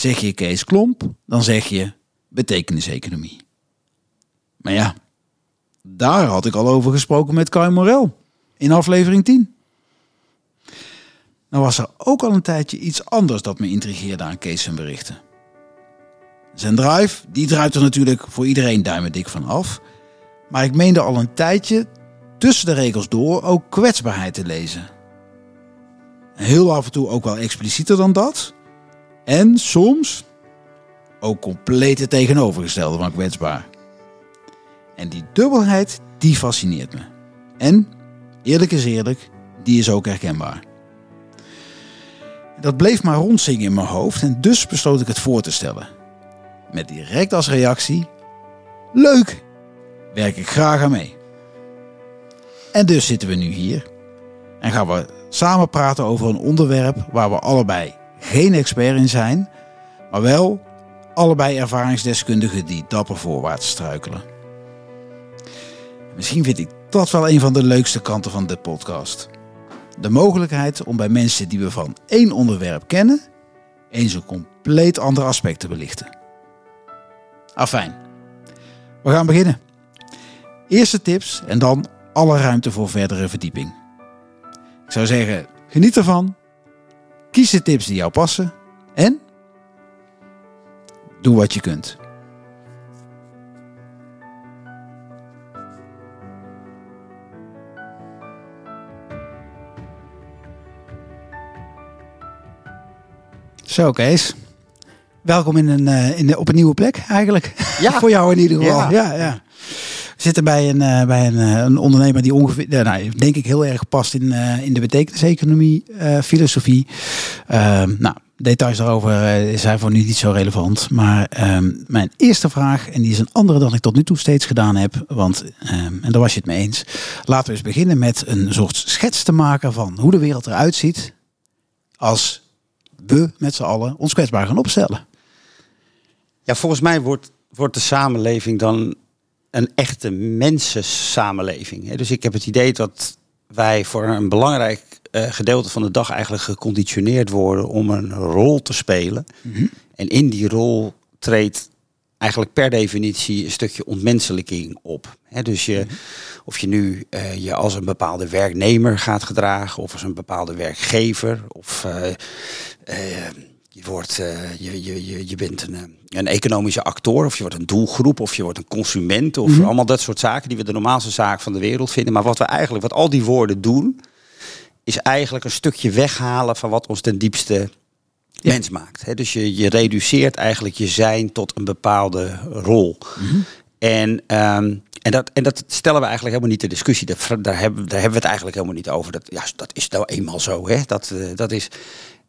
Zeg je Kees Klomp, dan zeg je betekeniseconomie. Maar ja, daar had ik al over gesproken met Kai Morel in aflevering 10. Nou was er ook al een tijdje iets anders dat me intrigeerde aan Kees zijn berichten. Zijn drive, die draait er natuurlijk voor iedereen duimen dik van af. Maar ik meende al een tijdje tussen de regels door ook kwetsbaarheid te lezen. Heel af en toe ook wel explicieter dan dat. En soms ook compleet het tegenovergestelde van kwetsbaar. En die dubbelheid, die fascineert me. En, eerlijk is eerlijk, die is ook herkenbaar. Dat bleef maar rondzingen in mijn hoofd en dus besloot ik het voor te stellen. Met direct als reactie: Leuk! Werk ik graag aan mee. En dus zitten we nu hier en gaan we samen praten over een onderwerp waar we allebei geen expert in zijn, maar wel allebei ervaringsdeskundigen die dapper voorwaarts struikelen. Misschien vind ik dat wel een van de leukste kanten van de podcast. De mogelijkheid om bij mensen die we van één onderwerp kennen, eens een compleet ander aspect te belichten. Afijn, we gaan beginnen. Eerste tips en dan alle ruimte voor verdere verdieping. Ik zou zeggen, geniet ervan. Kies de tips die jou passen en doe wat je kunt. Zo, Kees. Welkom in een, uh, in de, op een nieuwe plek eigenlijk. Ja. Voor jou in ieder geval. Ja. Ja, ja. Zitten bij een, uh, bij een, uh, een ondernemer die ongeveer, nou, denk ik heel erg past in, in de betekeniseconomie, filosofie. Ehm, nou, details daarover zijn voor nu niet zo relevant. Maar ehm, mijn eerste vraag, en die is een andere dan ik tot nu toe steeds gedaan heb, want, ehm, en daar was je het mee eens. Laten we eens beginnen met een soort schets te maken van hoe de wereld eruit ziet als we met z'n allen ons kwetsbaar gaan opstellen. Ja, volgens mij wordt, wordt de samenleving dan een echte mensensamenleving. Dus ik heb het idee dat wij voor een belangrijk uh, gedeelte van de dag eigenlijk geconditioneerd worden om een rol te spelen. Mm En in die rol treedt eigenlijk per definitie een stukje ontmenselijking op. He, dus je, of je nu uh, je als een bepaalde werknemer gaat gedragen, of als een bepaalde werkgever, of uh, uh, je, wordt, je, je, je, je bent een, een economische actor, of je wordt een doelgroep, of je wordt een consument, of Mhm. mm -hmm. allemaal dat soort zaken die we de normaalste zaak van de wereld vinden. Maar wat we eigenlijk, wat al die woorden doen, is eigenlijk een stukje weghalen van wat ons ten diepste Ja. mens maakt. Hè? Dus je, je reduceert eigenlijk je zijn tot een bepaalde rol. Mhm. En, ehm, en, dat, en dat stellen we eigenlijk helemaal niet ter discussie. Dat, daar, hebben, daar hebben we het eigenlijk helemaal niet over. Dat, ja, dat is nou eenmaal zo. Hè? Dat, eh, dat is,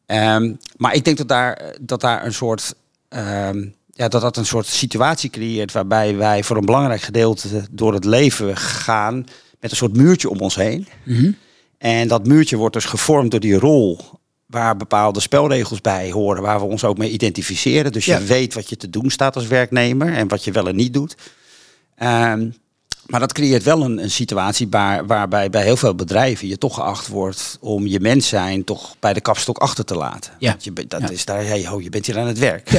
ehm, maar ik denk dat daar, dat daar een soort. ehm, ja, dat dat een soort situatie creëert waarbij wij voor een belangrijk gedeelte door het leven gaan met een soort muurtje om ons heen. Mhm. En dat muurtje wordt dus gevormd door die rol waar bepaalde spelregels bij horen, waar we ons ook mee identificeren. Dus je Ja. weet wat je te doen staat als werknemer en wat je wel en niet doet. Ehm, maar dat creëert wel een, een situatie waar, waarbij bij heel veel bedrijven je toch geacht wordt om je mens zijn toch bij de kapstok achter te laten. Ja. Want je, bent- dat Ja. is daar, hey, ho, je bent hier aan het werk.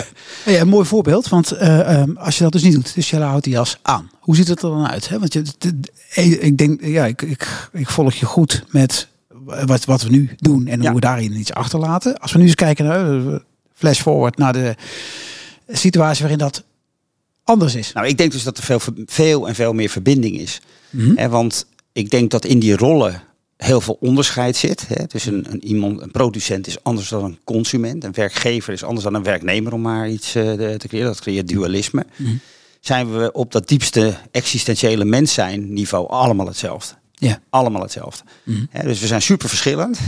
Ja. Een mooi voorbeeld, want eh, ehm, als je dat dus niet doet, dus je houdt die jas aan. Hoe ziet het er dan uit? Hè? Want je, ik denk, ja, ik, ik, ik volg je goed met wat, wat we nu doen en hoe we daarin iets achterlaten. Als we nu eens kijken naar flash forward naar de situatie waarin dat anders is. Nou, ik denk dus dat er veel, veel en veel meer verbinding is. Mhm. Want ik denk dat in die rollen heel veel onderscheid zit. Hè. Dus een, een, iemand, een producent is anders dan een consument. Een werkgever is anders dan een werknemer, om maar iets eh, te creëren. Dat creëert dualisme. Mhm. Zijn we op dat diepste existentiële mens zijn niveau allemaal hetzelfde. Ja. Allemaal hetzelfde. Mhm. Dus we zijn super verschillend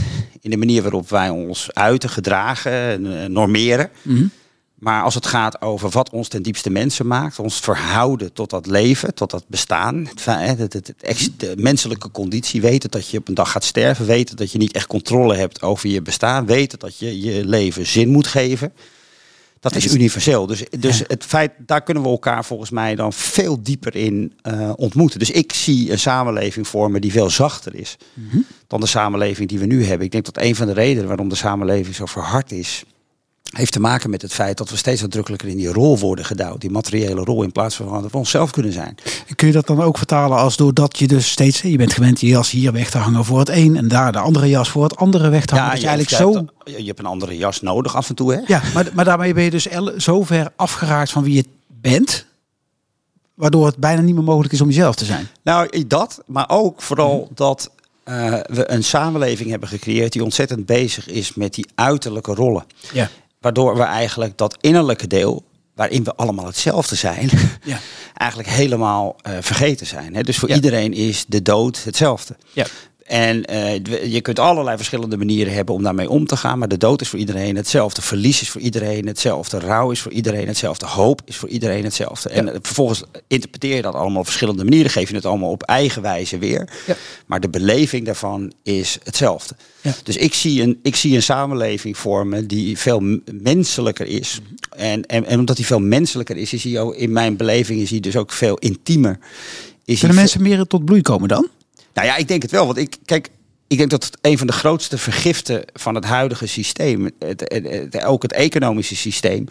in de manier waarop wij ons uiten, gedragen, en, eh, normeren. Maar als het gaat over wat ons ten diepste mensen maakt, ons verhouden tot dat leven, tot dat bestaan, het, het, het, de menselijke conditie, weten dat je op een dag gaat sterven, weten dat je niet echt controle hebt over je bestaan, weten dat je je leven zin moet geven. Dat is Het- universeel. Dus, dus Ja. het feit, daar kunnen we elkaar volgens mij dan veel dieper in eh, ontmoeten. Dus ik zie een samenleving vormen die veel zachter is Mhm. dan de samenleving die we nu hebben. Ik denk dat een van de redenen waarom de samenleving zo verhard is, heeft te maken met het feit dat we steeds nadrukkelijker in die rol worden gedouwd. Die materiële rol in plaats van dat we onszelf kunnen zijn. Kun je dat dan ook vertalen als doordat je dus steeds, je bent gewend je jas hier weg te hangen voor het een en daar de andere jas voor het andere weg te hangen. Ja, je, eigenlijk zo... je hebt een andere jas nodig af en toe hè? Ja, maar, maar daarmee ben je dus zo ver afgeraakt van wie je bent, waardoor het bijna niet meer mogelijk is om jezelf te zijn. Nou, dat, maar ook vooral mhm. dat uh, we een samenleving hebben gecreëerd die ontzettend bezig is met die uiterlijke rollen. Ja. Waardoor we eigenlijk dat innerlijke deel, waarin we allemaal hetzelfde zijn, ja. eigenlijk helemaal uh, vergeten zijn. Hè? Dus voor iedereen is de dood hetzelfde. Ja. En uh, je kunt allerlei verschillende manieren hebben om daarmee om te gaan. Maar de dood is voor iedereen hetzelfde. Verlies is voor iedereen hetzelfde. Rouw is voor iedereen hetzelfde. Hoop is voor iedereen hetzelfde. En eh, vervolgens interpreteer je dat allemaal op verschillende manieren. Geef je het allemaal op eigen wijze weer. Ja. Maar de beleving daarvan is hetzelfde. Ja. Dus ik zie, een, ik zie een samenleving vormen die veel menselijker is. Mhm. En, en, en omdat die veel menselijker is, is hij ook in mijn beleving is hij dus ook veel intiemer. Is Kunnen mensen meer tot bloei komen dan? Nou ja, ik denk het wel. Want ik, kijk, ik denk dat het een van de grootste vergiften van het huidige systeem, het, ook het economische systeem,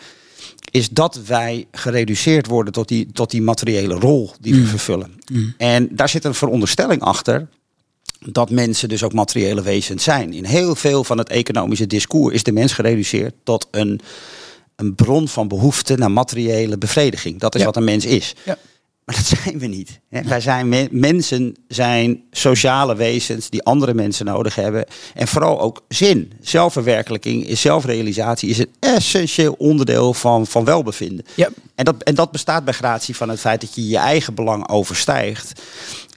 is dat wij gereduceerd worden tot die, tot die materiële rol die we mm. vervullen. Mm. En daar zit een veronderstelling achter dat mensen dus ook materiële wezens zijn. In heel veel van het economische discours is de mens gereduceerd tot een, een bron van behoefte naar materiële bevrediging. Dat is wat een mens is. Ja. Maar dat zijn we niet. Hè? Wij zijn mensen zijn sociale wezens die andere mensen nodig hebben. En vooral ook zin. Zelfverwerkelijking, is zelfrealisatie is een essentieel onderdeel van, van welbevinden. Ja. En, dat, en dat bestaat bij gratie van het feit dat je je eigen belang overstijgt.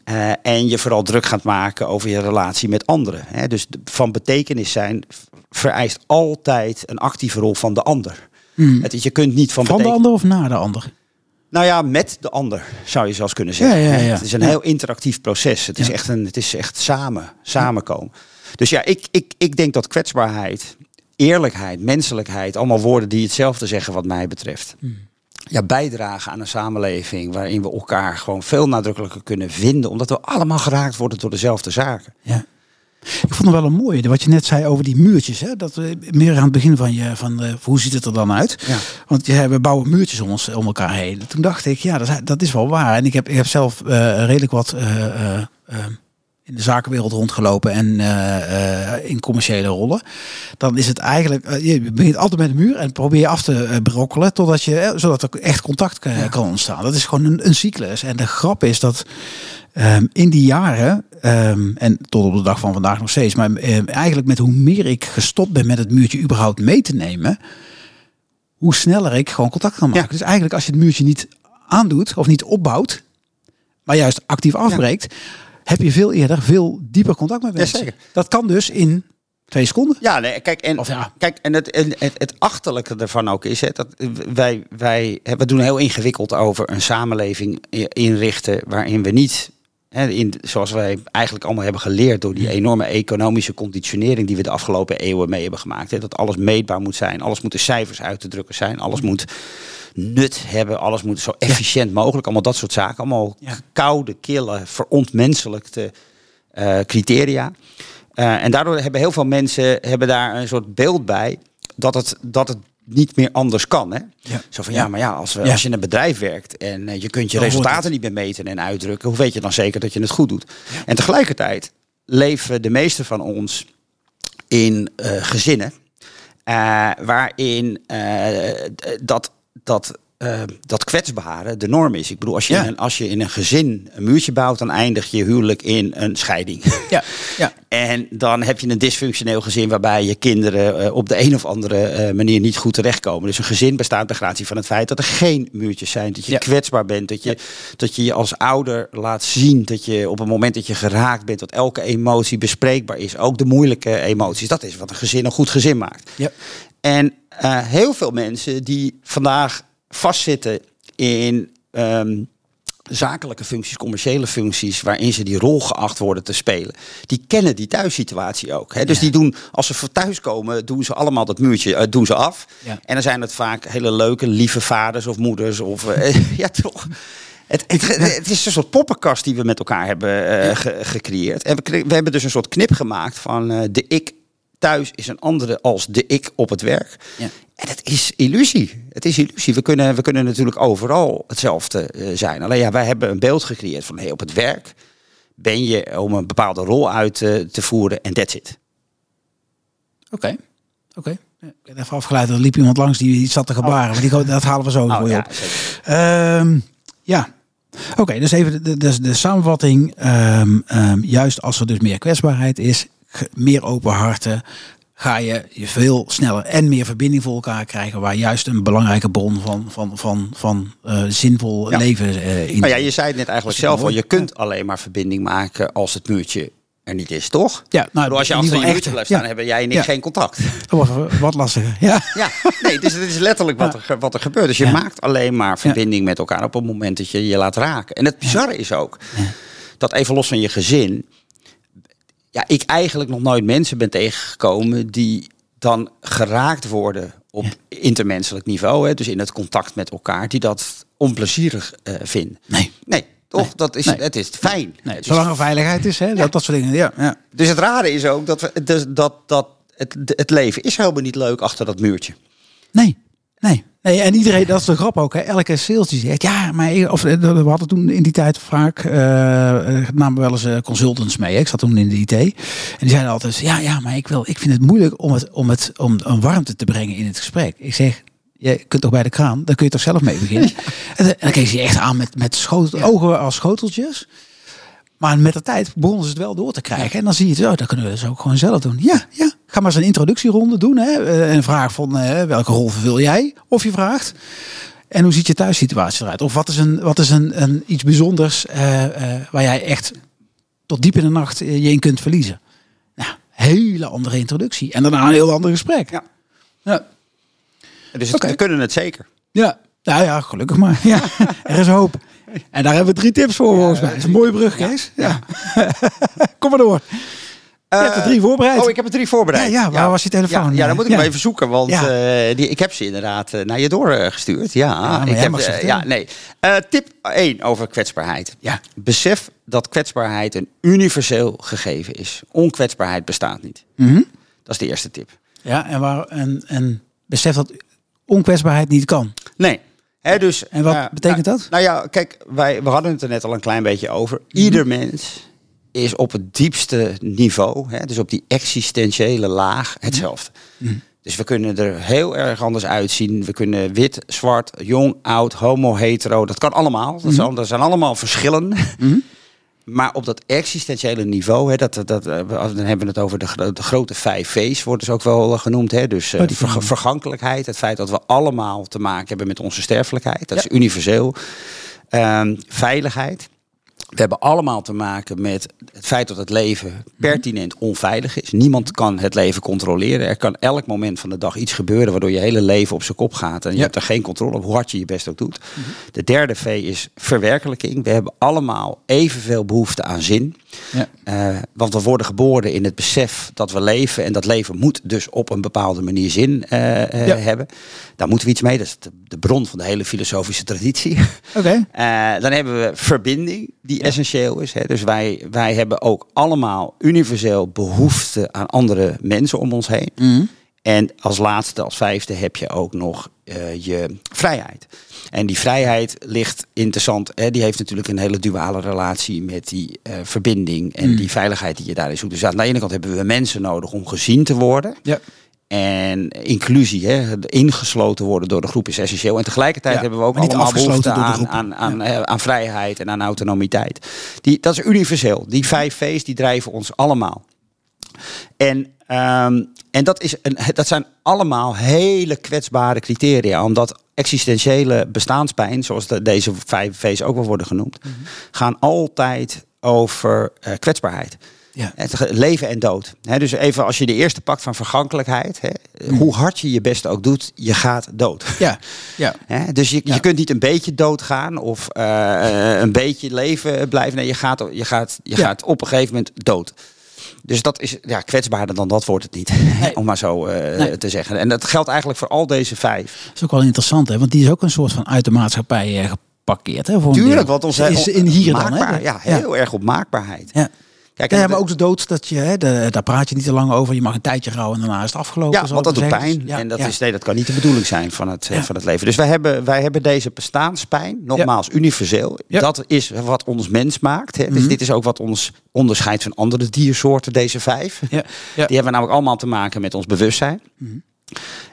Uh, en je vooral druk gaat maken over je relatie met anderen. Hè? Dus van betekenis zijn vereist altijd een actieve rol van de ander. Mm. Het, je kunt niet van, van de ander of na de ander? Nou ja, met de ander zou je zelfs kunnen zeggen. Ja, ja, ja. Het is een heel interactief proces. Het is echt een, het is echt samen, samenkomen. Dus ja, ik, ik, ik denk dat kwetsbaarheid, eerlijkheid, menselijkheid, allemaal woorden die hetzelfde zeggen wat mij betreft. Hmm. Ja, bijdragen aan een samenleving waarin we elkaar gewoon veel nadrukkelijker kunnen vinden, omdat we allemaal geraakt worden door dezelfde zaken. Ja. Ik vond het wel een mooie, wat je net zei over die muurtjes. Hè? Dat we meer aan het begin van je, van uh, hoe ziet het er dan uit? Ja. Want ja, we bouwen muurtjes om, ons, om elkaar heen. Toen dacht ik, ja, dat, dat is wel waar. En ik heb, ik heb zelf uh, redelijk wat uh, in de zakenwereld rondgelopen en in commerciële rollen. Dan is het eigenlijk, je begint altijd met een muur en probeer je af te brokkelen totdat je, zodat er echt contact kan, kan ontstaan. Dat is gewoon een, een cyclus. En de grap is dat Ehm, in die jaren, ehm, en tot op de dag van vandaag nog steeds, maar ehm, eigenlijk met hoe meer ik gestopt ben met het muurtje überhaupt mee te nemen, hoe sneller ik gewoon contact kan maken. Dus eigenlijk als je het muurtje niet aandoet of niet opbouwt, maar juist actief afbreekt, heb je veel eerder veel dieper contact met mensen. Ja, Dat kan dus in twee seconden. Ja, nee, kijk, en, ja. kijk, en het, en het, het achterlijke ervan ook is, hè, dat wij, wij we doen heel ingewikkeld over een samenleving inrichten waarin we niet in, zoals wij eigenlijk allemaal hebben geleerd door die enorme economische conditionering die we de afgelopen eeuwen mee hebben gemaakt. dat alles meetbaar moet zijn, alles moet de cijfers uit te drukken zijn, alles moet nut hebben, alles moet zo efficiënt mogelijk, allemaal dat soort zaken. Allemaal koude, kille, verontmenselijkte uh, criteria. Uh, en daardoor hebben heel veel mensen hebben daar een soort beeld bij dat het, dat het niet meer anders kan. Hè? Ja. Zo van ja, maar ja, als, we, als je in een bedrijf werkt en uh, je kunt je resultaten niet meer meten en uitdrukken, hoe weet je dan zeker dat je het goed doet? En tegelijkertijd leven de meeste van ons in uh, gezinnen uh, waarin dat, dat uh, dat kwetsbare de norm is. Ik bedoel, als je, in een, als je in een gezin een muurtje bouwt, dan eindig je huwelijk in een scheiding. Ja. ja. en dan heb je een dysfunctioneel gezin waarbij je kinderen uh, op de een of andere uh, manier niet goed terechtkomen. Dus een gezin bestaat bij gratie van het feit dat er geen muurtjes zijn. Dat je ja. kwetsbaar bent. Dat je, ja. dat je je als ouder laat zien dat je op het moment dat je geraakt bent, dat elke emotie bespreekbaar is. Ook de moeilijke emoties. Dat is wat een gezin een goed gezin maakt. Ja. En heel veel mensen die vandaag vastzitten in um, zakelijke functies, commerciële functies, waarin ze die rol geacht worden te spelen, die kennen die thuissituatie ook. Hè? Dus die doen, als ze voor thuis komen, doen ze allemaal dat muurtje, uh, doen ze af. Ja. En dan zijn het vaak hele leuke, lieve vaders of moeders of uh, ja toch. Het, het, het, is een soort poppenkast die we met elkaar hebben uh, ge, gecreëerd. En we, we, hebben dus een soort knip gemaakt van de ik thuis is een andere als de ik op het werk. Ja. En het is illusie. Het is illusie. We kunnen, we kunnen natuurlijk overal hetzelfde eh, zijn. Alleen ja, wij hebben een beeld gecreëerd van hey, op het werk ben je om een bepaalde rol uit eh, te voeren en that's it. Oké, oké. Ik ben even afgeleid, er liep iemand langs die iets zat te gebaren. Maar die, dat halen we zo Oh, voor je op. Ehm, ja, oké. dus even de, de, de samenvatting. Ehm, ehm, juist als er dus meer kwetsbaarheid is, meer open harten, ga je je veel sneller en meer verbinding voor elkaar krijgen. Waar juist een belangrijke bron van, van, van, van eh, zinvol Ja. leven eh, in Nou ja, je zei het net eigenlijk zelf al. Je kunt alleen maar verbinding maken als het muurtje er niet is, toch? Ja, bedoel, als je achter je muurtje echt, blijft staan, ja. hebben jij en ik Ja. geen contact. Wat lastiger. Ja. Ja, nee, dus het is letterlijk wat er, wat er gebeurt. Dus je maakt alleen maar verbinding met elkaar op het moment dat je je laat raken. En het bizarre is ook, dat even los van je gezin, ja, ik eigenlijk nog nooit mensen ben tegengekomen die dan geraakt worden op intermenselijk niveau, hè, dus in het contact met elkaar, die dat onplezierig eh, vinden. Nee. Nee, toch? Nee. Dat is, Nee. Het is fijn. Nee, Het is zolang er veiligheid is, hè, dat, dat soort dingen. Ja, ja. dus het rare is ook dat, we, dus dat, dat het, het leven is helemaal niet leuk achter dat muurtje. Nee, nee. Nee. En iedereen, dat is de grap ook. Hè. Elke sales die zegt, ja, maar of, eh, we hadden toen in die tijd vaak, eh, namen wel eens consultants mee. Hè. Ik zat toen in de IT. En die zeiden altijd, ja, ja, maar ik, wil, ik vind het moeilijk om, het, om, het, om een warmte te brengen in het gesprek. Ik zeg, je kunt toch bij de kraan, daar kun je toch zelf mee beginnen. En, dan- dan keek ze echt aan met, met schotel, ogen als schoteltjes. Maar met de tijd begonnen ze het wel door te krijgen. En dan zie je het zo, dat kunnen we dus ook gewoon zelf doen. Ja, ja. Ga maar eens een introductieronde doen. Hè. Eh, En vraag van eh, welke rol vervul jij? Of je vraagt. En hoe ziet je thuissituatie eruit? Of wat is een, wat is een, een iets bijzonders eh, waar jij echt tot diep in de nacht je in kunt verliezen? Nou, hele andere introductie. En daarna een heel ander gesprek. Ja. Ja. Dus het, we kunnen het zeker. Ja. Nou ja, gelukkig maar. Ja, er is hoop. En daar hebben we drie tips voor volgens mij. Dat is een mooie brug, Kees. Ja. Kom maar door. Je hebt er drie voorbereid. Oh, ik heb er drie voorbereid. Ja, ja, waar was je telefoon? Ja, ja, dan moet ik hem even zoeken, want eh, die, ik heb ze inderdaad eh, naar je doorgestuurd. Ja, maar ik heb, eh, ja, nee. Eh, tip 1 over kwetsbaarheid. Ja. Besef dat kwetsbaarheid een universeel gegeven is. Onkwetsbaarheid bestaat niet. Mhm. Dat is de eerste tip. Ja, en, waar, en, en besef dat onkwetsbaarheid niet kan. Nee. Hè, dus, En wat eh, betekent nou, dat? Nou ja, kijk, wij, we hadden het er net al een klein beetje over. Mhm. Ieder mens is op het diepste niveau, hè, dus op die existentiële laag, hetzelfde. Mhm. Dus we kunnen er heel erg anders uitzien. We kunnen wit, zwart, jong, oud, homo, hetero. Dat kan allemaal. Mhm. Dat, zijn, dat zijn allemaal verschillen. Maar op dat existentiële niveau, hè, dat, dat, eh, dan hebben we het over de, gro- de grote vijf V's, wordt dus ook wel eh, genoemd. Hè? Dus van- vergankelijkheid, het feit dat we allemaal te maken hebben met onze sterfelijkheid. Dat Ja. is universeel. Ehm, veiligheid. We hebben allemaal te maken met het feit dat het leven pertinent onveilig is. Niemand kan het leven controleren. Er kan elk moment van de dag iets gebeuren waardoor je hele leven op zijn kop gaat. En je Ja. hebt er geen controle op hoe hard je je best ook doet. De derde V is verwerkelijking. We hebben allemaal evenveel behoefte aan zin. Ja. Eh, want we worden geboren in het besef dat we leven. En dat leven moet dus op een bepaalde manier zin eh, eh, Ja. hebben. Daar moeten we iets mee. Dat is de, de bron van de hele filosofische traditie. Oké. Dan hebben we verbinding, die essentieel is. Hè. Dus wij, wij hebben ook allemaal universeel behoefte aan andere mensen om ons heen. Mhm. En als laatste, als vijfde, heb je ook nog eh, je vrijheid. En die vrijheid ligt interessant. Hè, die heeft natuurlijk een hele duale relatie met die eh, verbinding en Mm. die veiligheid die je daarin zoekt. Dus aan de ene kant hebben we mensen nodig om gezien te worden. Ja. En inclusie, hè, ingesloten worden door de groep is essentieel. En tegelijkertijd Ja, hebben we ook allemaal behoefte aan, aan, aan, eh, aan vrijheid en aan autonomiteit. Die, dat is universeel. Die vijf V's die drijven ons allemaal. En, ehm, en dat, is een, dat zijn allemaal hele kwetsbare criteria. Omdat existentiële bestaanspijn, zoals de, deze vijf V's ook wel worden genoemd, Mhm. gaan altijd over eh, kwetsbaarheid. Ja. Leven en dood. Dus even als je de eerste pakt van vergankelijkheid. Hè, Hoe hard je je best ook doet, je gaat dood. Ja. Ja. Dus je, Ja. je kunt niet een beetje doodgaan of eh, eh, een beetje leven blijven. Nee, je gaat, je, gaat, je Ja. gaat op een gegeven moment dood. Dus dat is ja, kwetsbaarder dan dat wordt het niet. Om maar zo eh, Nee. te zeggen. En dat geldt eigenlijk voor al deze vijf. Dat is ook wel interessant, hè? Want die is ook een soort van uit de maatschappij geparkeerd, hè? Voor Tuurlijk, want onze is in hier dan, hè? De- ja, heel erg op maakbaarheid. Ja. Kijk, en, hebben ook de dood dat je, hè, de, daar praat je niet te lang over. Je mag een tijdje rouwen en daarna is het afgelopen. Ja, want dat doet pijn. Ja, en dat, is, nee, dat kan niet de bedoeling zijn van het, van het leven. Dus wij hebben, wij hebben deze bestaanspijn, nogmaals universeel. Dat is wat ons mens maakt. Hè. Dus mhm. dit is ook wat ons onderscheidt van andere diersoorten, deze vijf. Die hebben namelijk allemaal te maken met ons bewustzijn. Mhm.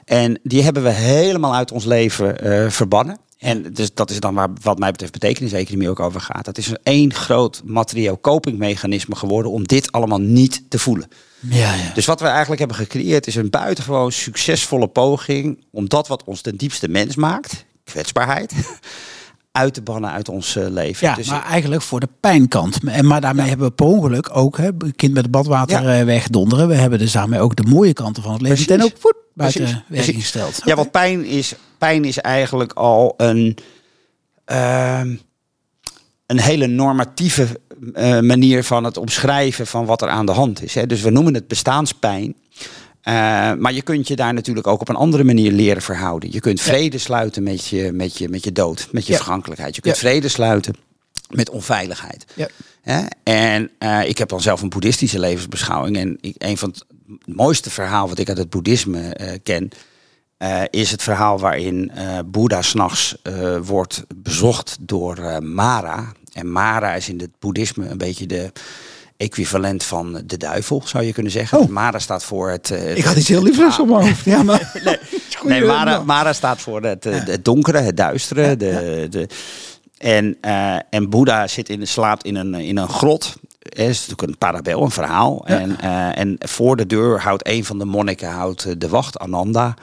En die hebben we helemaal uit ons leven uh, verbannen. En dus dat is dan waar wat mij betreft betekeniseconomie ook over gaat. Dat is een één groot materieel copingmechanisme geworden om dit allemaal niet te voelen. Ja, ja. Dus wat we eigenlijk hebben gecreëerd is een buitengewoon succesvolle poging om dat wat ons ten diepste mens maakt, kwetsbaarheid, uit te bannen uit ons eh, leven. Ja, dus maar eigenlijk voor de pijnkant. En maar daarmee hebben we per ongeluk ook hè, kind met het badwater ja. Eh, wegdonderen. We hebben dus daarmee ook de mooie kanten van het leven. En ook voet buiten werking gesteld. Ja, want pijn is, pijn is eigenlijk al een, ehm, een hele normatieve uh, manier van het omschrijven van wat er aan de hand is. Hè. Dus we noemen het bestaanspijn. Uh, maar je kunt je daar natuurlijk ook op een andere manier leren verhouden. Je kunt vrede sluiten met je, met je, met je dood, met je vergankelijkheid. Je kunt vrede sluiten met onveiligheid. Ja. En uh, ik heb dan zelf een boeddhistische levensbeschouwing. En ik, een van het mooiste verhaal wat ik uit het boeddhisme uh, ken, uh, is het verhaal waarin Boeddha s'nachts wordt bezocht door Mara. En Mara is in het boeddhisme een beetje de equivalent van de duivel, zou je kunnen zeggen. Oh. Mara staat voor het... ik had iets heel liefs op mijn hoofd. Ja, maar... nee, nee Mara, Mara, staat voor het, het donkere, het duistere, de, de en, uh, en Boeddha zit in, slaapt in een, in een grot. Het is natuurlijk een parabel, een verhaal. En, uh, en voor de deur houdt een van de monniken houdt eh, de wacht, Ananda.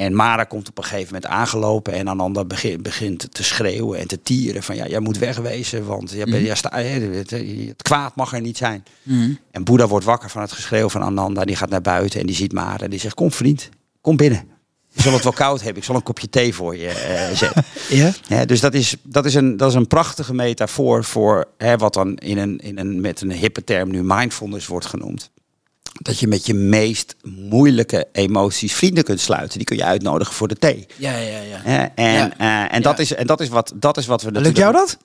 En Mara komt op een gegeven moment aangelopen en Ananda begint, begint te schreeuwen en te tieren van ja, jij moet wegwezen, want jij, mm. jij sta, het, het, kwaad mag er niet zijn. Mm. En Boeddha wordt wakker van het geschreeuw van Ananda, die gaat naar buiten en die ziet Mara en die zegt kom vriend, kom binnen. Je zal het wel koud hebben. Ik zal een kopje thee voor je uh, zetten. ja? ja? Dus dat is, dat, is een, dat is een prachtige metafoor voor hè, wat dan in een, in een, met een hippe term nu mindfulness wordt genoemd. Dat je met je meest moeilijke emoties vrienden kunt sluiten. Die kun je uitnodigen voor de thee. Ja, ja, ja. en ja. Uh, en, dat is, en dat is wat, dat is wat we natuurlijk... Lukt jou dat?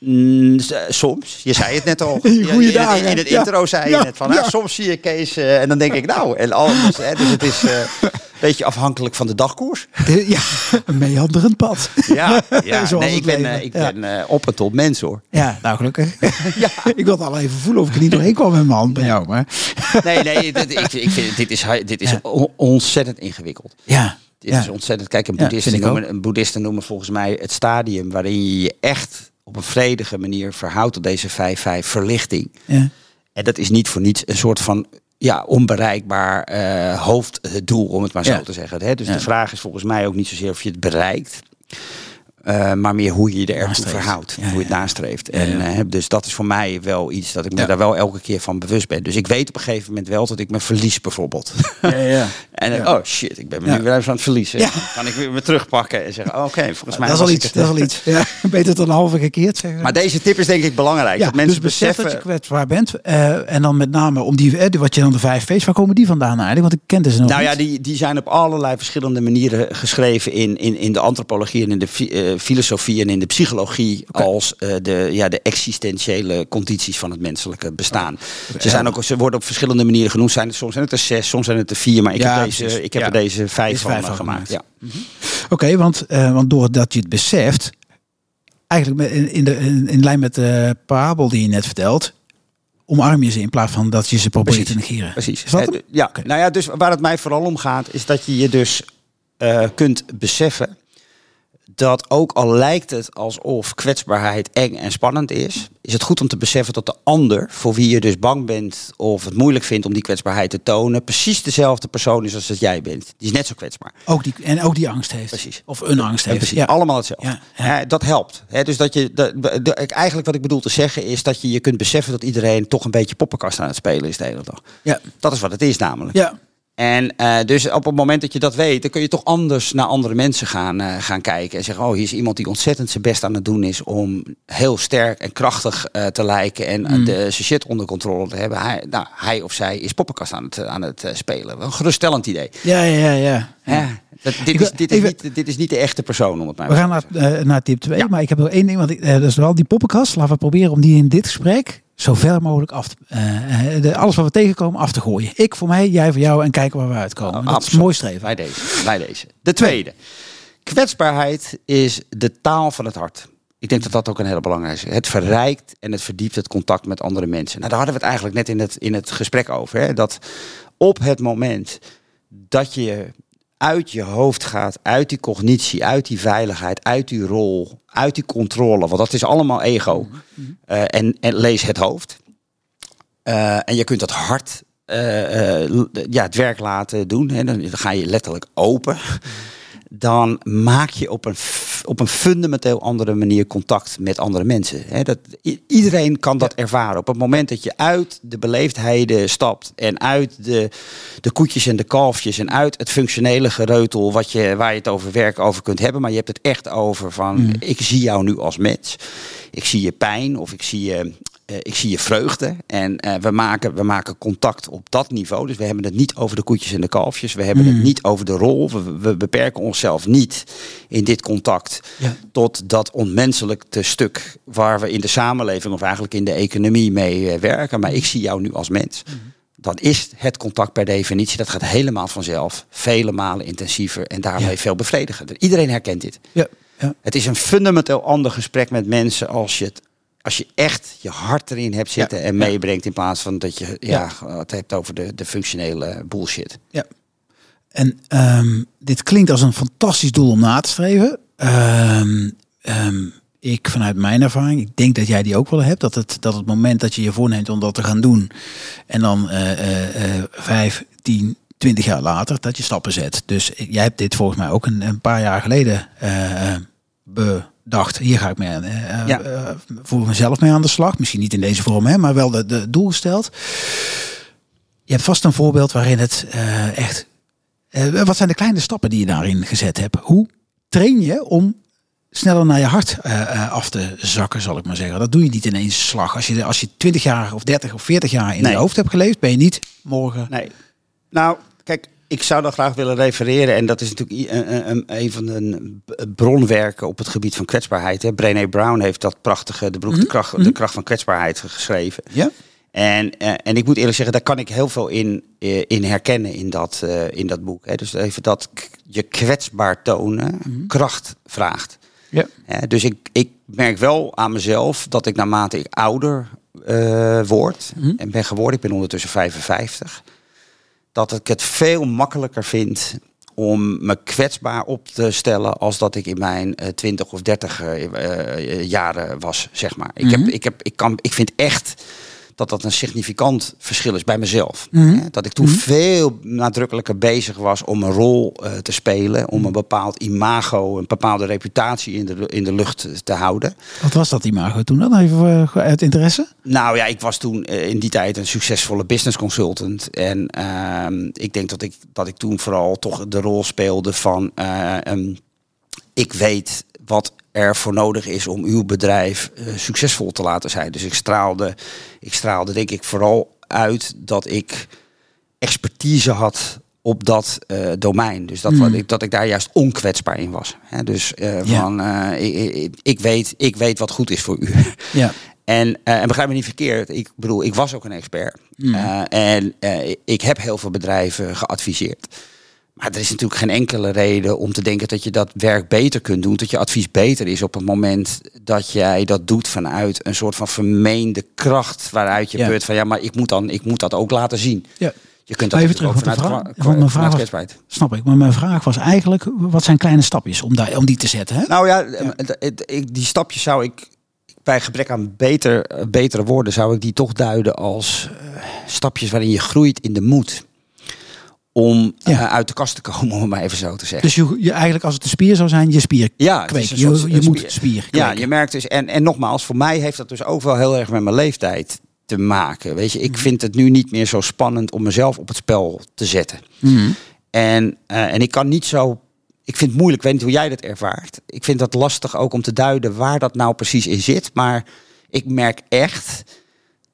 Mm, soms. Je zei het net al. Goeie in, in, in, het intro zei je net van, ja. soms zie je Kees uh, en dan denk ik nou. En alles, hè, dus het is... Uh, beetje afhankelijk van de dagkoers. Ja, een meanderend pad. Ja, ja. nee, ik ben, uh, ik ben op en top mens hoor. Ja, nou gelukkig. ja. ik wilde al even voelen of ik er niet doorheen kwam met mijn hand bij jou. Maar. nee, nee, dit, ik, ik vind, dit is, dit is ja. ontzettend ingewikkeld. Ja. Dit is ontzettend. Kijk, een boeddhisten, noemen, een boeddhisten noemen volgens mij het stadium waarin je je echt op een vredige manier verhoudt tot deze 5-5 verlichting. Ja. En dat is niet voor niets een soort van ja, onbereikbaar uh, hoofddoel, om het maar zo te zeggen. Hè? Dus de vraag is volgens mij ook niet zozeer of je het bereikt. Uh, maar meer hoe je je er ertoe verhoudt, hoe je het nastreeft. En, uh, dus dat is voor mij wel iets dat ik me daar wel elke keer van bewust ben. Dus ik weet op een gegeven moment wel dat ik me verlies bijvoorbeeld. en oh shit, ik ben me nu weer even aan het verliezen. Kan ik weer me terugpakken en zeggen, oh, oké, volgens mij dat is al iets. Dat is al iets. Ja, beter dan een halve gekeerd zeggen. Maar deze tip is denk ik belangrijk. dat mensen dus beseffen dat je kwetsbaar bent. En dan met name om die, wat je dan de vijf V's, waar komen die vandaan eigenlijk? Want ik ken ze nog Nou ja, die, die zijn op allerlei verschillende manieren geschreven in, in, in de antropologie en in de filosofie en in de psychologie als uh, de, ja, de existentiële condities van het menselijke bestaan. Ze, zijn ook, ze worden op verschillende manieren genoemd. Zijn, soms zijn het er zes, soms zijn het er vier, maar ik heb, deze, ik heb er deze vijf, van, van, gemaakt. Ja. Mm -hmm. Oké, okay, want, uh, want doordat je het beseft, eigenlijk in, in, de, in, in lijn met de parabel die je net vertelt, omarm je ze in plaats van dat je ze probeert te negeren. Precies. Is dat ja, okay. nou ja, dus waar het mij vooral om gaat, is dat je je dus uh, kunt beseffen dat ook al lijkt het alsof kwetsbaarheid eng en spannend is, is het goed om te beseffen dat de ander, voor wie je dus bang bent of het moeilijk vindt om die kwetsbaarheid te tonen, precies dezelfde persoon is als dat jij bent. Die is net zo kwetsbaar. Ook die, en ook die angst heeft. Precies. Of een angst heeft. Precies. Ja. Allemaal hetzelfde. Ja. dat helpt. dus dat je, de, de, eigenlijk wat ik bedoel te zeggen is dat je je kunt beseffen dat iedereen toch een beetje poppenkast aan het spelen is de hele dag. Ja. Dat is wat het is namelijk. Ja. En uh, dus op het moment dat je dat weet, dan kun je toch anders naar andere mensen gaan, uh, gaan kijken. En zeggen, oh, hier is iemand die ontzettend zijn best aan het doen is om heel sterk en krachtig uh, te lijken en mm. de, zijn shit onder controle te hebben. Hij, nou, hij of zij is poppenkast aan het, aan het spelen. Een geruststellend idee. Ja, ja, ja. ja. Dat, dit, is, dit, is niet, dit is niet de echte persoon om het mij We gaan naar, naar tip 2, ja. maar ik heb nog één ding. Want ik, dat is wel die poppenkast. Laten we proberen om die in dit gesprek zo ver mogelijk af, te- eh, eh, de, alles wat we tegenkomen af te gooien. Ik voor mij, jij voor jou en kijken waar we uitkomen. dat is Absoluut. mooi streven. Bij deze, bij deze. De tweede. Kwetsbaarheid is de taal van het hart. Ik denk dat dat ook een hele belangrijke is. Het verrijkt en het verdiept het contact met andere mensen. Nou, daar hadden we het eigenlijk net in het, in het gesprek over. Hè? Dat op het moment dat je uit je hoofd gaat, uit die cognitie, uit die veiligheid, uit die rol, uit die controle, want dat is allemaal ego. Eh, en, en lees het hoofd. Eh, en je kunt dat hart eh, ja, het werk laten doen. Hè. Dan, ga je letterlijk open. Dan maak je op een, op een fundamenteel andere manier contact met andere mensen. Dat, iedereen kan dat ervaren. Op het moment dat je uit de beleefdheden stapt en uit de, de koetjes en de kalfjes en uit het functionele gereutel wat je, waar je het over werk over kunt hebben, maar je hebt het echt over van ik zie jou nu als mens. Ik zie je pijn of ik zie je ik zie je vreugde en eh, we, maken, we maken contact op dat niveau. Dus we hebben het niet over de koetjes en de kalfjes. We hebben het niet over de rol. We, we beperken onszelf niet in dit contact Ja. tot dat onmenselijke stuk waar we in de samenleving of eigenlijk in de economie mee eh, werken. Maar ik zie jou nu als mens. Dan is het contact per definitie, dat gaat helemaal vanzelf, vele malen intensiever en daarmee Ja. veel bevredigender. Iedereen herkent dit. Ja, ja. Het is een fundamenteel ander gesprek met mensen als je het als je echt je hart erin hebt zitten Ja, en meebrengt in plaats van dat je ja, Ja. het hebt over de, de functionele bullshit. Ja. En ehm, dit klinkt als een fantastisch doel om na te streven. Ehm, ehm, ik vanuit mijn ervaring, ik denk dat jij die ook wel hebt, dat het, dat het moment dat je je voorneemt om dat te gaan doen en dan eh, eh, eh, vijf, tien, twintig jaar later dat je stappen zet. Dus jij hebt dit volgens mij ook een, een paar jaar geleden eh, eh, bedacht. Hier ga ik mee aan, eh, Ja. eh, voor mezelf mee aan de slag. Misschien niet in deze vorm, hè, maar wel de, de doel gesteld. Je hebt vast een voorbeeld waarin het eh, echt. wat zijn de kleine stappen die je daarin gezet hebt? Hoe train je om sneller naar je hart af te zakken, zal ik maar zeggen? Dat doe je niet in één slag. Als je, als je 20 jaar of 30 of 40 jaar in Nee. je hoofd hebt geleefd, ben je niet morgen. Nee. Nou, kijk, ik zou dan graag willen refereren. En dat is natuurlijk een, een, een van de bronwerken op het gebied van kwetsbaarheid. Hè. Brené Brown heeft dat prachtige, de, boek de, kracht, de kracht van kwetsbaarheid geschreven. Ja? En, eh, en ik moet eerlijk zeggen, daar kan ik heel veel in, eh, in herkennen in dat, eh, in dat boek. Hè. Dus even dat je kwetsbaar tonen kracht vraagt. Ja. Dus ik, ik merk wel aan mezelf dat ik naarmate ik ouder eh, word en ben geworden, ik ben ondertussen 55, dat ik het veel makkelijker vind om me kwetsbaar op te stellen als dat ik in mijn eh, 20 of 30 eh, eh, jaren was, zeg maar. Ik, heb, ik, heb, ik, kan, ik vind echt dat dat een significant verschil is bij mezelf. Hè, Dat ik toen veel nadrukkelijker bezig was om een rol eh, te spelen, om een bepaald imago, een bepaalde reputatie in de, in de lucht te houden. Wat was dat imago toen dan? Even eh, uit interesse? Nou ja, ik was toen eh, in die tijd een succesvolle business consultant. En ehm, ik denk dat ik, dat ik toen vooral toch de rol speelde van... eh, ik weet wat er voor nodig is om uw bedrijf eh, succesvol te laten zijn. Dus ik straalde, ik straalde denk ik vooral uit dat ik expertise had op dat eh, domein. Dus dat, wat ik, dat ik daar juist onkwetsbaar in was. Hè, dus eh, Ja. van, ik, ik, weet, ik weet wat goed is voor u. Ja. En, en begrijp me niet verkeerd, ik bedoel, ik was ook een expert. Eh, en ik heb heel veel bedrijven geadviseerd. Maar er is natuurlijk geen enkele reden om te denken dat je dat werk beter kunt doen. Dat je advies beter is op het moment dat jij dat doet vanuit een soort van vermeende kracht. Waaruit je Ja. put van ja, maar ik moet, dan, ik moet dat ook laten zien. ja. Je kunt dat even terug, want vanuit, vraag- want mijn vraag was-. Snap ik. Maar mijn vraag was eigenlijk, wat zijn kleine stapjes om, daar, om die te zetten? Hè? Nou ja, eh, die stapjes zou ik bij gebrek aan beter, eh, betere woorden zou ik die toch duiden als eh, stapjes waarin je groeit in de moed om Ja. eh, uit de kast te komen, om het maar even zo te zeggen. Dus je, je, eigenlijk als het een spier zou zijn, je spier ja, Je, je moet spier- Ja, je merkt dus, en, en nogmaals, voor mij heeft dat dus ook wel heel erg met mijn leeftijd te maken. Weet je, ik Mhm. vind het nu niet meer zo spannend om mezelf op het spel te zetten. Mhm. En, eh, en ik kan niet zo. Ik vind het moeilijk, ik weet niet hoe jij dat ervaart. Ik vind dat lastig ook om te duiden waar dat nou precies in zit. Maar ik merk echt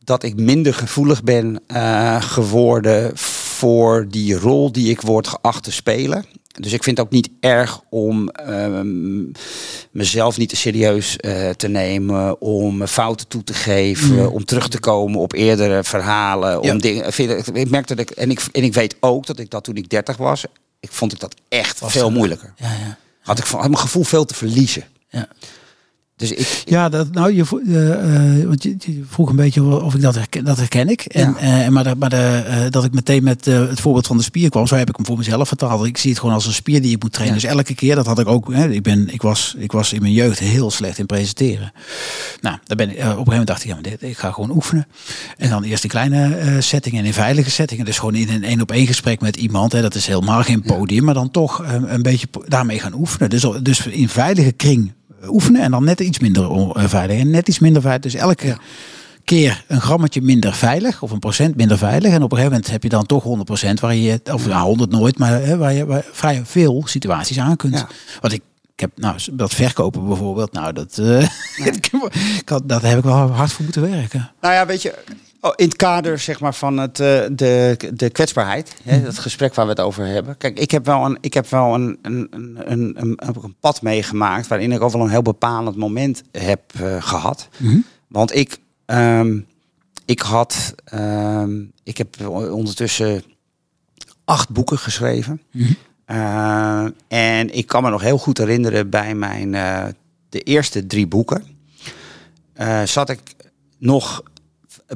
dat ik minder gevoelig ben eh, geworden voor die rol die ik word geacht te spelen. Dus ik vind het ook niet erg om ehm, mezelf niet te serieus eh, te nemen, om fouten toe te geven, Mm. om terug te komen op eerdere verhalen. Ja. Om dingen, ik merkte dat ik en, ik, en ik weet ook dat ik dat toen ik 30 was, ik vond ik dat echt Was veel het- moeilijker. Ja, ja. Had ik van, had mijn gevoel veel te verliezen. Ja. Dus ik, Ja, dat, nou, je, eh, eh, want je, je vroeg een beetje of ik dat herken, dat herken ik. En, Ja. eh, maar de, maar de, dat ik meteen met het voorbeeld van de spier kwam, zo heb ik hem voor mezelf vertaald. Ik zie het gewoon als een spier die ik moet trainen. Ja. Dus elke keer, dat had ik ook. Hè, ik, ben, ik, was, ik was in mijn jeugd heel slecht in presenteren. Nou, daar ben ik, op een gegeven moment dacht ik, ja, maar dit, ik ga gewoon oefenen. En dan eerst in kleine settingen en in veilige settingen. Dus gewoon in een één op één gesprek met iemand. Hè, dat is helemaal geen podium, maar dan toch een beetje daarmee gaan oefenen. Dus, dus in veilige kring oefenen en dan net iets minder eh, veilig en net iets minder veilig. Dus elke keer een grammetje minder veilig of een procent minder veilig. En op een gegeven moment heb je dan toch 100% waar je, of nou 100 nooit, maar hè, waar je waar vrij veel situaties aan kunt. Ja. Wat ik, ik heb nou dat verkopen bijvoorbeeld, nou dat, ik had, dat heb ik wel hard voor moeten werken. Nou ja, weet je, oh, in het kader zeg maar, van het, eh, de, de kwetsbaarheid, hè, dat gesprek waar we het over hebben. Kijk, ik heb wel een, ik heb wel een, een, een, een, een, pad meegemaakt waarin ik ook wel een heel bepalend moment heb eh, gehad. Want ik, ehm, ik had, ehm, ik heb ondertussen acht boeken geschreven. Eh, en ik kan me nog heel goed herinneren bij mijn de eerste drie boeken. zat ik nog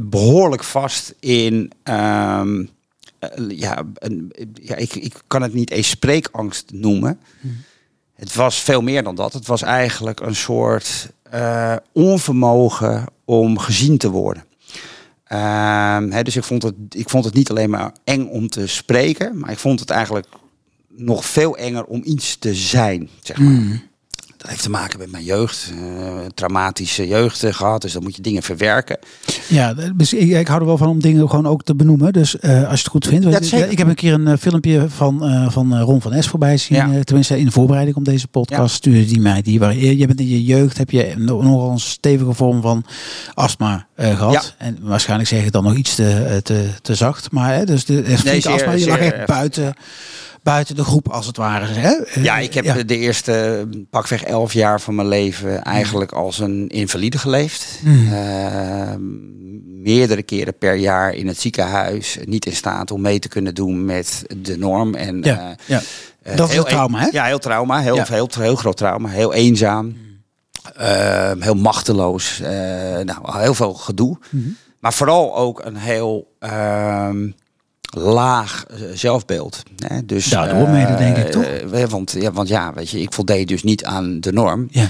behoorlijk vast in. ehm, eh, ja, een, ja ik, ik kan het niet eens spreekangst noemen. Het was veel meer dan dat. Het was eigenlijk een soort eh, onvermogen om gezien te worden. Ehm, hè, dus ik vond, het, ik vond het niet alleen maar eng om te spreken, maar ik vond het eigenlijk nog veel enger om iets te zijn. Zeg maar. Dat heeft te maken met mijn jeugd, eh, traumatische jeugd eh, gehad, dus dan moet je dingen verwerken. Ja, dus ik, ik hou er wel van om dingen gewoon ook te benoemen. Dus eh, als je het goed vindt. Ja, zeker. ik heb een keer een filmpje van, van Ron van Es voorbij zien. Ja. tenminste in de voorbereiding op deze podcast stuurde die mij. Die, waar, je bent in je jeugd heb je no- nogal een stevige vorm van astma eh, gehad. Ja. En waarschijnlijk zeg ik dan nog iets te, te, te zacht. Maar hè, dus de echt Nee, astma, je lag echt buiten, buiten de groep als het ware. Hè? Eh, Ja, ik heb ja. de eerste eh, pakweg elf jaar van mijn leven eigenlijk als een invalide geleefd. Mhm. Eh, meerdere keren per jaar in het ziekenhuis. Niet in staat om mee te kunnen doen met de norm. En, Ja, ja. Dat is heel trauma, hè? Ja, heel trauma. Heel, Ja. heel, heel, groot trauma. Heel eenzaam. heel machteloos. nou, heel veel gedoe. Mhm. Maar vooral ook een heel ehm, laag eh, zelfbeeld. Hè? Dus, Daardoor eh, mede, denk ik, toch? eh, want, ja, want ja, weet je, ik voldeed dus niet aan de norm. Ja.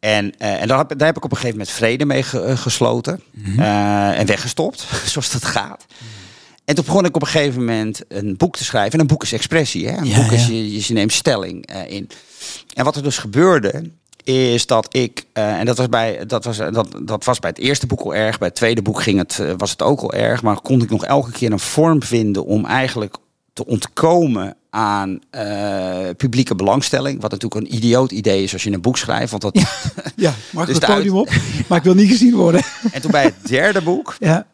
En, eh, en daar, heb, daar heb ik op een gegeven moment vrede mee ge- eh, gesloten. Mhm. eh, en weggestopt, zoals dat gaat. En toen begon ik op een gegeven moment een boek te schrijven. En een boek is expressie. Hè? Een Ja, boek is, ja. je, je neemt stelling eh, in. En wat er dus gebeurde, is dat ik, eh, en dat was, bij, dat, was, dat, dat was bij het eerste boek al erg, bij het tweede boek ging het, eh, was het ook al erg, maar kon ik nog elke keer een vorm vinden om eigenlijk te ontkomen aan eh, publieke belangstelling. Wat natuurlijk een idioot idee is als je een boek schrijft. Want dat, Ja, mag Dus het podium op? Maar ik wil niet gezien worden. En toen bij het derde boek, Ja.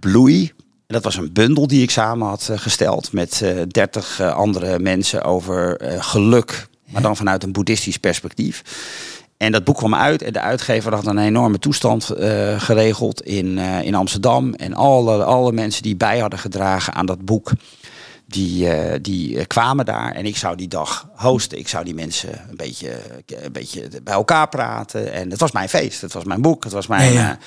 Bloei. En dat was een bundel die ik samen had eh, gesteld met eh 30 eh, andere mensen over eh, geluk, maar dan vanuit een boeddhistisch perspectief. En dat boek kwam uit en de uitgever had een enorme toestand eh, geregeld in, eh, in Amsterdam. En alle, alle mensen die bij hadden gedragen aan dat boek, die, eh, die kwamen daar. En ik zou die dag hosten. Ik zou die mensen een beetje, een beetje bij elkaar praten. En het was mijn feest, het was mijn boek, het was mijn... Ja, ja.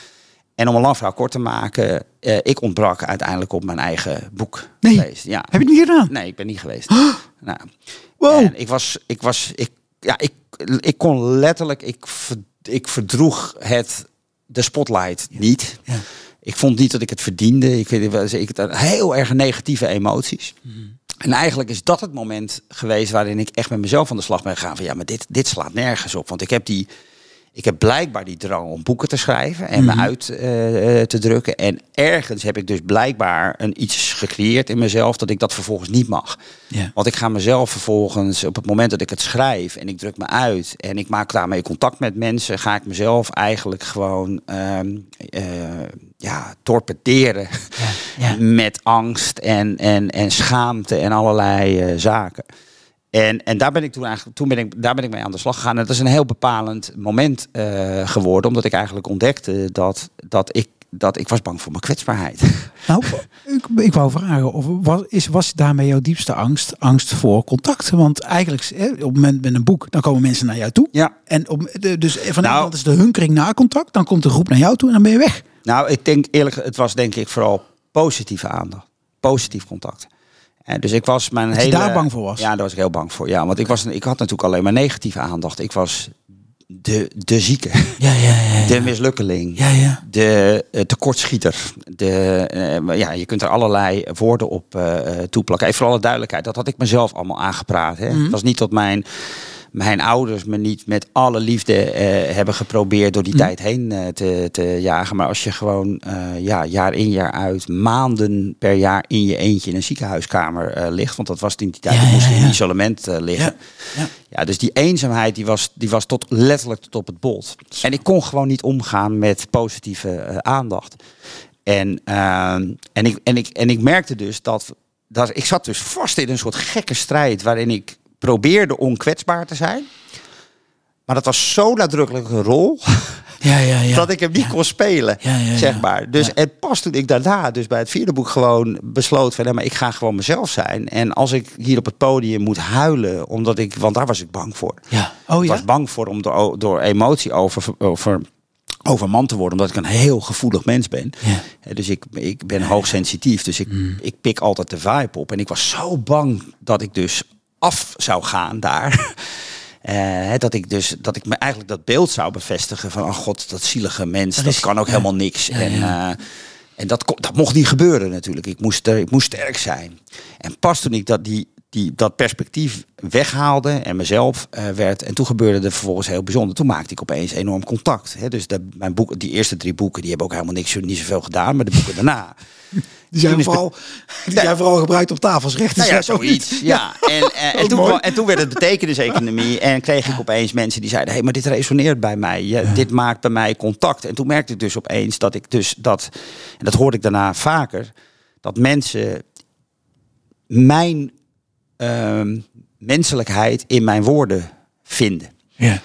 en om een lang verhaal kort te maken, ik ontbrak uiteindelijk op mijn eigen boek. Nee. Ja. Heb je het niet gedaan? Nee, ik ben niet geweest. Nou, Wow. En ik was, ik was, ik, ja, ik, ik kon letterlijk, ik, ik verdroeg het, de spotlight niet. Ja. Ik vond niet dat ik het verdiende. Ik, weet- ik had heel erg negatieve emoties. Mhm. En eigenlijk is dat het moment geweest waarin ik echt met mezelf aan de slag ben gegaan. Van ja, maar dit, dit slaat nergens op. Want ik heb die. Ik heb blijkbaar die drang om boeken te schrijven en Mhm. me uit eh, eh, te drukken. En ergens heb ik dus blijkbaar een iets gecreëerd in mezelf dat ik dat vervolgens niet mag. Want ik ga mezelf vervolgens, op het moment dat ik het schrijf en ik druk me uit en ik maak daarmee contact met mensen, ga ik mezelf eigenlijk gewoon ehm, eh, ja, torpederen met angst en, en, en schaamte en allerlei zaken. En, en daar ben ik toen eigenlijk, toen ben ik, daar ben ik mee aan de slag gegaan. En dat is een heel bepalend moment uh, geworden, omdat ik eigenlijk ontdekte dat, dat ik dat ik was bang voor mijn kwetsbaarheid. Nou, ik, ik wou vragen, of was, is, was daarmee jouw diepste angst, angst voor contact? Want eigenlijk, hè, op het moment met een boek, dan komen mensen naar jou toe. Ja. En op, dus van nou, is de hunkering naar contact, dan komt de groep naar jou toe en dan ben je weg. Nou, ik denk eerlijk, het was denk ik vooral positieve aandacht. Positief contact. En dus ik was mijn dat hele. Je daar bang voor was? Ja, daar was ik heel bang voor. Ja, want ik, was, ik had natuurlijk alleen maar negatieve aandacht. Ik was de, de zieke, ja, ja, ja, de mislukkeling, ja, ja. de uh, tekortschieter. De, uh, ja, je kunt er allerlei woorden op uh, toeplakken. Even voor alle duidelijkheid, dat had ik mezelf allemaal aangepraat. Hè. Mm -hmm. Het was niet tot mijn mijn ouders me niet met alle liefde eh, hebben geprobeerd door die mm. tijd heen eh, te, te jagen. Maar als je gewoon uh, ja, jaar in jaar uit, maanden per jaar in je eentje in een ziekenhuiskamer ligt. Want dat was in die tijd, ja, moest je in isolement liggen. Ja. ja. dus die eenzaamheid die was, die was tot, letterlijk tot op het bot. En ik kon gewoon niet omgaan met positieve aandacht. En, en, ik, en, ik, en ik merkte dus dat, dat ik zat dus vast in een soort gekke strijd waarin ik probeerde onkwetsbaar te zijn. Maar dat was zo nadrukkelijk een rol. Ja, ja, ja. Dat ik hem niet kon spelen, zeg maar. Dus en pas toen ik daarna, dus bij het vierde boek, gewoon besloot van, maar ik ga gewoon mezelf zijn. En als ik hier op het podium moet huilen, omdat ik, want daar was ik bang voor. Ja. Oh, ik was bang voor om door, door emotie over, over over man te worden, omdat ik een heel gevoelig mens ben. Ja. Dus ik, ik ben hoogsensitief, dus ik, mm. ik pik altijd de vibe op. En ik was zo bang dat ik dus af zou gaan daar. Uh, dat ik dus dat ik me eigenlijk dat beeld zou bevestigen van oh god, dat zielige mens, dat, kan ook helemaal niks. Ja, en. Uh, en dat, dat mocht niet gebeuren natuurlijk. Ik moest, er, ik moest sterk zijn. En pas toen ik dat, die, die, dat perspectief weghaalde en mezelf uh, werd. En toen gebeurde er vervolgens heel bijzonder. Toen maakte ik opeens enorm contact. Hè. Dus de, mijn boek, die eerste drie boeken, die hebben ook helemaal niks, niet zoveel gedaan. Maar de boeken daarna. Die zijn, vooral, die zijn vooral gebruikt op tafels recht. Nou ja, zoiets. Ja. En, en, en, toen, en toen werd het betekeniseconomie. En kreeg ik opeens mensen die zeiden: hé, hey, maar dit resoneert bij mij. Ja, dit maakt bij mij contact. En toen merkte ik dus opeens dat ik dus dat. En dat hoorde ik daarna vaker. Dat mensen mijn uh, menselijkheid in mijn woorden vinden. Ja.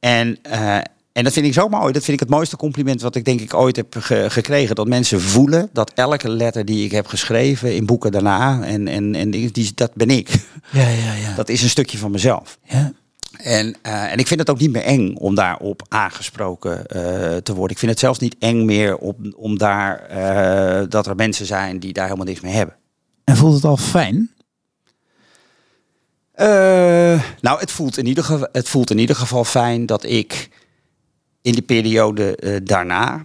En, uh, en dat vind ik zo mooi. Dat vind ik het mooiste compliment wat ik denk ik ooit heb ge gekregen. Dat mensen voelen dat elke letter die ik heb geschreven in boeken daarna, en, en, en die, dat ben ik. Ja, ja, ja. Dat is een stukje van mezelf. Ja. En, uh, en ik vind het ook niet meer eng om daarop aangesproken uh, te worden. Ik vind het zelfs niet eng meer om, om daar, uh, dat er mensen zijn die daar helemaal niks mee hebben. En voelt het al fijn? Nou, het voelt, in ieder geval, het voelt in ieder geval fijn dat ik in die periode uh, daarna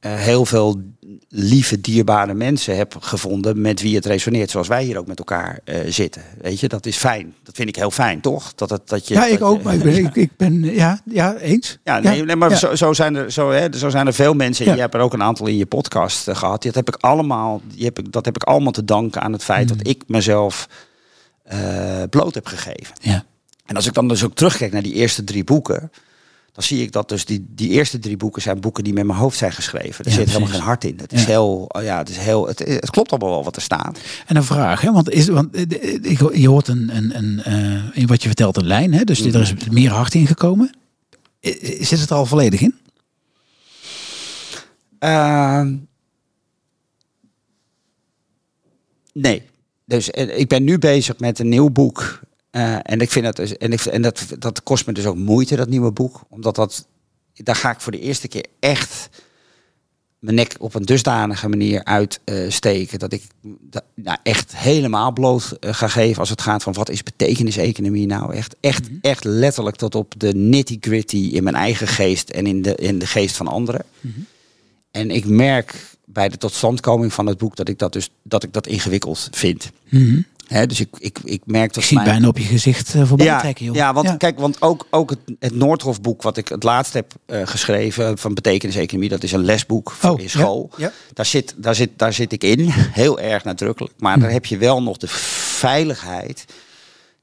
uh, heel veel lieve, dierbare mensen heb gevonden met wie het resoneert, zoals wij hier ook met elkaar zitten. Weet je, dat is fijn. Dat vind ik heel fijn, toch? Dat, het, dat je, ja, ik dat ook. Maar ik ben, ik, ik, ben ja, ja, eens. Ja, nee, ja, nee maar ja. Zo, zo, zijn er, zo, hè, zo zijn er veel mensen. Ja. Je hebt er ook een aantal in je podcast gehad. Dat heb ik allemaal, die heb ik, dat heb ik allemaal te danken aan het feit mm. dat ik mezelf bloot heb gegeven. Ja. En als ik dan dus ook terugkijk naar die eerste drie boeken dan zie ik dat dus die, die eerste drie boeken zijn boeken die met mijn hoofd zijn geschreven. Er ja, zit helemaal geen hart in. Het is ja. heel, ja, het is heel, het, het, klopt allemaal wel wat er staat. En een vraag, hè? want, is, want je hoort een, een, een uh, in wat je vertelt een lijn, hè? dus mm. er is meer hart in gekomen. Zit het er al volledig in? Uh, nee. Dus ik ben nu bezig met een nieuw boek. Uh, en ik vind dat, dus, en, ik, en dat, dat kost me dus ook moeite, dat nieuwe boek. Omdat dat, daar ga ik voor de eerste keer echt mijn nek op een dusdanige manier uitsteken. Uh, dat ik dat, nou, echt helemaal bloot uh, ga geven als het gaat van wat is betekeniseconomie nou. Echt, echt, mm -hmm. echt letterlijk tot op de nitty gritty in mijn eigen geest en in de, in de geest van anderen. Mm -hmm. En ik merk bij de totstandkoming van het boek dat ik dat dus dat ik dat ingewikkeld vind. Mm -hmm. He, dus ik, ik, ik merk dat. Ik zie mijn... bijna op je gezicht uh, voorbij ja, trekken, joh. Ja, want kijk, want ook, ook het, het Noordhofboek, wat ik het laatst heb uh, geschreven van betekeniseconomie, dat is een lesboek voor oh, in school. Ja. Daar, zit, daar, zit, daar zit ik in, heel erg nadrukkelijk. Maar hm. daar heb je wel nog de veiligheid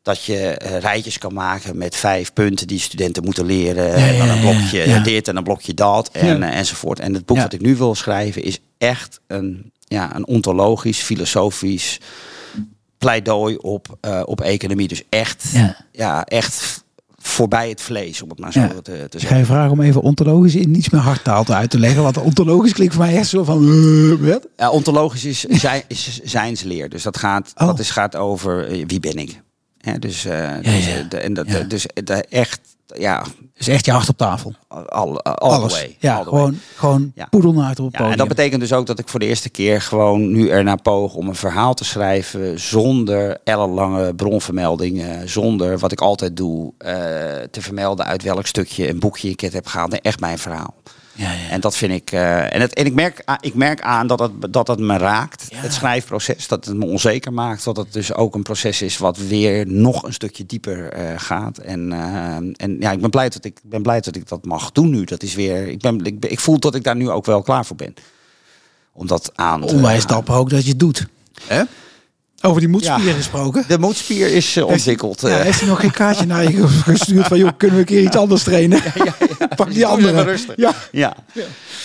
dat je uh, rijtjes kan maken met vijf punten die studenten moeten leren. Ja, en dan een blokje ja. dit en een blokje dat en, uh, enzovoort. En het boek wat ik nu wil schrijven is echt een, ja, een ontologisch, filosofisch pleidooi op, uh, op economie. Dus echt, Ja. echt voorbij het vlees, om het maar zo Ja. te, te Ik ga zeggen. je vragen om even ontologisch in iets meer hardtaal te uit te leggen. Want ontologisch klinkt voor mij echt zo van... eh, wat? Ja, ontologisch is, zijn, is zijnsleer. Dus dat gaat, Oh. dat is, gaat over eh, wie ben ik. Hè, dus, eh, dus, ja. eh, de- en dat, Ja. dus de, echt, ja, Dus echt je hart op tafel. all, all Alles. the way. ja, all the way. gewoon, gewoon Ja. poedelnaakt op het Ja, podium. en dat betekent dus ook dat ik voor de eerste keer gewoon nu ernaar poog om een verhaal te schrijven zonder ellenlange bronvermeldingen, zonder wat ik altijd doe, eh, te vermelden uit welk stukje een boekje ik het heb gehaald. Nee, echt mijn verhaal. Ja, ja. En dat vind ik. eh, en, het, en ik, merk, ik merk aan dat het, dat het me raakt, Ja. het schrijfproces. Dat het me onzeker maakt. Dat het dus ook een proces is wat weer nog een stukje dieper eh, gaat. En, eh, en ja, ik ben, blij dat ik, ben blij dat ik dat mag doen nu. Dat is weer. Ik, ben, ik, ik voel dat ik daar nu ook wel klaar voor ben. Om dat aan te Onwijs dapper ook dat je het doet. Hè? Over die moedspier Ja. gesproken. De moedspier is eh, ontwikkeld. Ja, eh. heeft hij nog geen kaartje naar je gestuurd van... joh, kunnen we een keer iets anders trainen? Pak die andere. Ja. ja.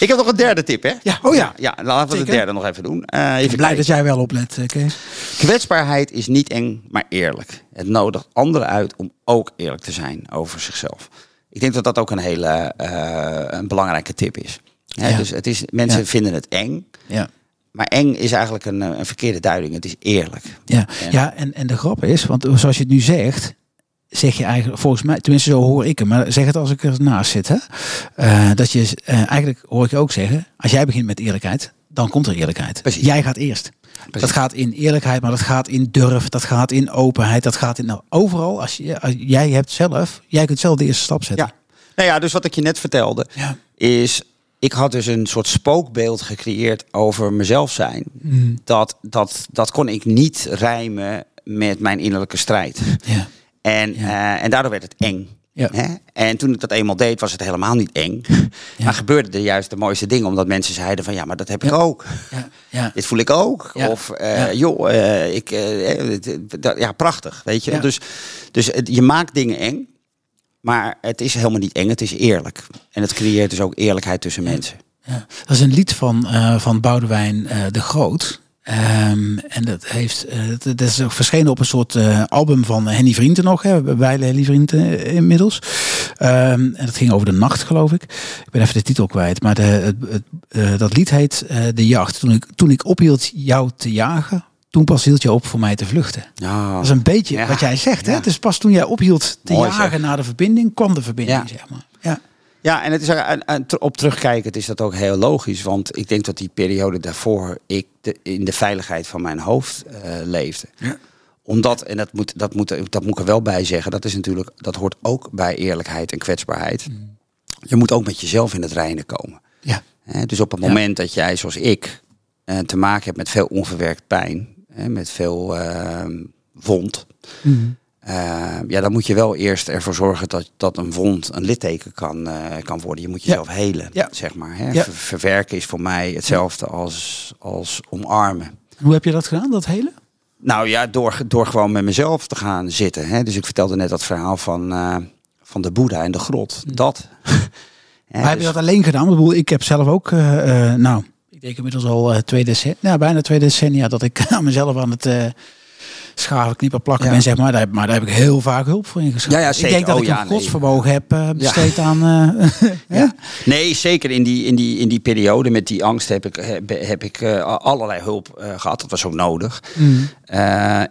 Ik heb nog een derde tip, hè? Ja, oh ja. Ja, laten we Zeker. de derde nog even doen. Eh, even Ik ben blij dat jij wel oplet, Kees. Kwetsbaarheid is niet eng, maar eerlijk. Het nodigt anderen uit om ook eerlijk te zijn over zichzelf. Ik denk dat dat ook een hele een belangrijke tip is. Ja. Dus het is, mensen Ja. vinden het eng, Ja. Maar eng is eigenlijk een, eh, een verkeerde duiding. Het is eerlijk. Ja, En- ja en, en de grap is, want zoals je het nu zegt, zeg je eigenlijk, volgens mij, tenminste zo hoor ik hem, maar zeg het als ik ernaast zit, hè? Eh, dat je, eh, eigenlijk hoor ik je ook zeggen, als jij begint met eerlijkheid, dan komt er eerlijkheid. Precies. Jij gaat eerst. Dat gaat in eerlijkheid, maar dat gaat in durf, dat gaat in openheid, dat gaat in nou, overal. Als, je, als jij hebt zelf, jij kunt zelf de eerste stap zetten. Ja. Nou ja, dus wat ik je net vertelde, Ja. is ik had dus een soort spookbeeld gecreëerd over mezelf zijn. Mm. Dat, dat, dat kon ik niet rijmen met mijn innerlijke strijd. Ja. En, Ja. eh, en daardoor werd het eng. Ja. Hè? En toen ik dat eenmaal deed, was het helemaal niet eng. Maar gebeurden er juist de mooiste dingen, omdat mensen zeiden van ja, maar dat heb ik Ja. ook. Ja. Ja. Dit voel ik ook. Of eh, Ja. joh, eh, ik, ja, prachtig, weet je. Dus, dus je maakt dingen eng, maar het is helemaal niet eng, het is eerlijk. En het creëert dus ook eerlijkheid tussen mensen. Ja, dat is een lied van, eh, van Boudewijn eh, de Groot. Ehm, en dat, heeft, eh, dat, dat is ook verschenen op een soort eh, album van Henny Vrienden nog. Hè, bij Henny Vrienden eh, inmiddels. Ehm, en dat ging over de nacht, geloof ik. Ik ben even de titel kwijt. Maar de, het, het, eh, dat lied heet eh, De Jacht. Toen ik, toen ik ophield jou te jagen, toen pas hield je op voor mij te vluchten. Ja. Dat is een beetje Ja. wat jij zegt. Hè? Ja. Dus pas toen jij ophield te Mooi, jagen zeg. naar de verbinding, kwam de verbinding, Ja. zeg maar. Ja. Ja, en het is en- en ter- op terugkijkend is dat ook heel logisch. Want ik denk dat die periode daarvoor ik de, in de veiligheid van mijn hoofd eh, leefde. Ja. Omdat, en dat moet, dat, moet, dat moet ik er wel bij zeggen, dat is natuurlijk, dat hoort ook bij eerlijkheid en kwetsbaarheid. Je moet ook met jezelf in het reinen komen. Ja. Dus op het Ja. moment dat jij, zoals ik, eh, te maken hebt met veel onverwerkt pijn, met veel ehm, wond, Mhm. eh, ja, dan moet je wel eerst ervoor zorgen dat, dat een wond een litteken kan, eh, kan worden. Je moet jezelf helen, Ja. zeg maar. Hè. Ja. Ver- verwerken is voor mij hetzelfde als, als omarmen. Hoe heb je dat gedaan, dat hele? Nou ja, door, door gewoon met mezelf te gaan zitten. Hè. Dus ik vertelde net dat verhaal van, eh, van de Boeddha en de grot. Dat. Maar heb je dus- dat alleen gedaan? Ik bedoel, ik heb zelf ook, eh, nou, ik denk inmiddels al eh, twee decennia, nou, bijna twee decennia dat ik aan mezelf aan het schaven, knippen, plakken ben, zeg maar. Daar, heb- maar daar heb ik heel vaak hulp voor ingeschreven. Ja, ja, Ik denk dat Oh, ik een nee. godsvermogen heb eh, besteed aan... eh. Nee, zeker in die, in, die, in die periode met die angst heb ik, heb, heb ik eh, allerlei hulp eh, gehad. Dat was ook nodig. Mm.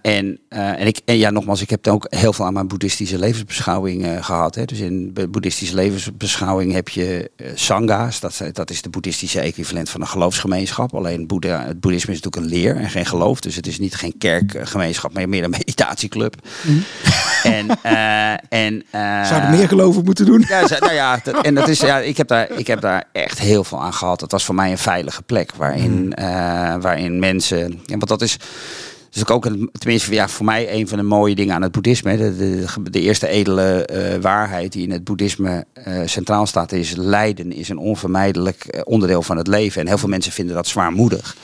En, en, ik, en ja, nogmaals, ik heb ook heel veel aan mijn boeddhistische levensbeschouwing eh, gehad. Hè. Dus in boeddhistische levensbeschouwing heb je sangha's. Dat, dat is de boeddhistische equivalent van een geloofsgemeenschap. Alleen Boeddha, het boeddhisme is natuurlijk een leer en geen geloof. Dus het is niet geen kerkgemeenschap, maar meer een meditatieclub. En, eh, en, eh, Zouden meer geloven moeten doen? ja, nou ja, dat- en dat is, ja ik, heb daar, ik heb daar echt heel veel aan gehad. Het was voor mij een veilige plek waarin, eh, waarin mensen. Ja, want dat is. Dus ook een, tenminste ja, voor mij een van de mooie dingen aan het boeddhisme. De, de, de eerste edele waarheid die in het boeddhisme centraal staat is lijden is een onvermijdelijk onderdeel van het leven. En heel veel mensen vinden dat zwaarmoedig.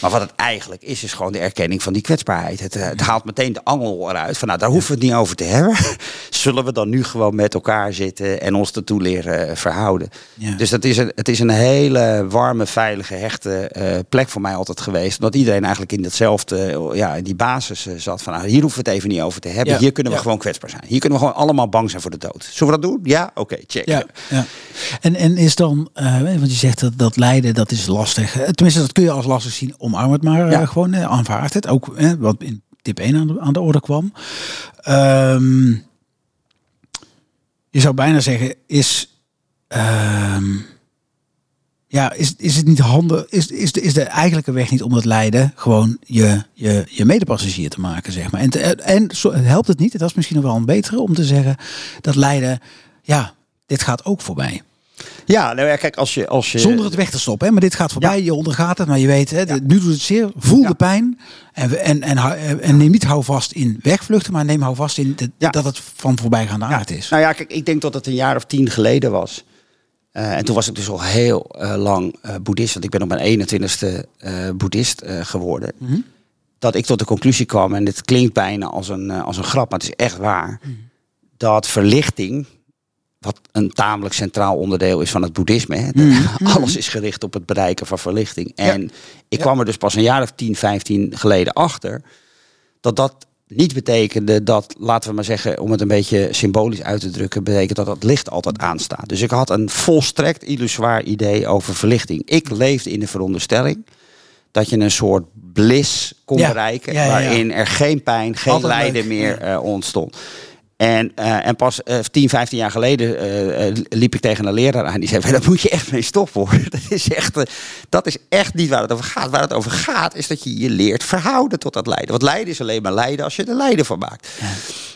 Maar wat het eigenlijk is, is gewoon de erkenning van die kwetsbaarheid. Het, het haalt meteen de angel eruit van nou, daar hoeven we het niet over te hebben. Zullen we dan nu gewoon met elkaar zitten en ons ertoe leren verhouden? Ja. Dus dat is een, het is een hele warme, veilige, hechte uh, plek voor mij altijd geweest. Omdat iedereen eigenlijk in datzelfde, ja, in die basis uh, zat van nou, hier hoeven we het even niet over te hebben. Ja. Hier kunnen we Ja. gewoon kwetsbaar zijn. Hier kunnen we gewoon allemaal bang zijn voor de dood. Zullen we dat doen? Ja? Oké, check. Ja, ja. En, en is dan, eh, want je zegt dat, dat lijden, dat is lastig. Eh, Tenminste, dat kun je als lastig zien. Omarm het maar eh, Ja. gewoon, eh, aanvaard het. Ook eh, wat in tip 1 aan de, aan de orde kwam. Ehm, je zou bijna zeggen, is... ehm, ja, is, is het niet handig? Is, is, de, is de eigenlijke weg niet om dat lijden gewoon je, je, je medepassagier te maken, zeg maar? En, te- en zo, helpt het niet, dat is misschien nog wel een betere om te zeggen dat lijden, ja, dit gaat ook voorbij. Ja, nou ja, kijk, als je... Als je Zonder het weg te stoppen, hè? maar dit gaat voorbij, je ondergaat het, maar je weet, hè, Ja. nu doet het zeer, voel de pijn en, en, en, en neem niet hou vast in wegvluchten, maar neem hou vast in de- dat het van voorbijgaande aard is. Nou ja, kijk, ik denk dat het een jaar of tien geleden was. Eh, en toen was ik dus al heel eh, lang eh, boeddhist. Want ik ben op mijn 21ste eh boeddhist geworden. Mhm. Dat ik tot de conclusie kwam, en dit klinkt bijna als een, als een grap, maar het is echt waar. Mhm. Dat verlichting, wat een tamelijk centraal onderdeel is van het boeddhisme. Hè, Mhm. Alles is gericht op het bereiken van verlichting. En ik Ja. kwam er dus pas een jaar of 10, 15 geleden achter. Dat dat niet betekende dat, laten we maar zeggen, om het een beetje symbolisch uit te drukken, betekent dat het licht altijd aanstaat. Dus ik had een volstrekt illusoir idee over verlichting. Ik leefde in de veronderstelling dat je een soort bliss kon Ja. bereiken, waarin er geen pijn, geen Altijd lijden leuk. meer eh, ontstond. En, eh, en pas eh 10, 15 jaar geleden eh, eh, liep ik tegen een leraar aan. Die zei, "Daar moet je echt mee stoppen hoor. Dat is, echt, dat is echt niet waar het over gaat. Waar het over gaat is dat je je leert verhouden tot dat lijden. Want lijden is alleen maar lijden als je er lijden van maakt.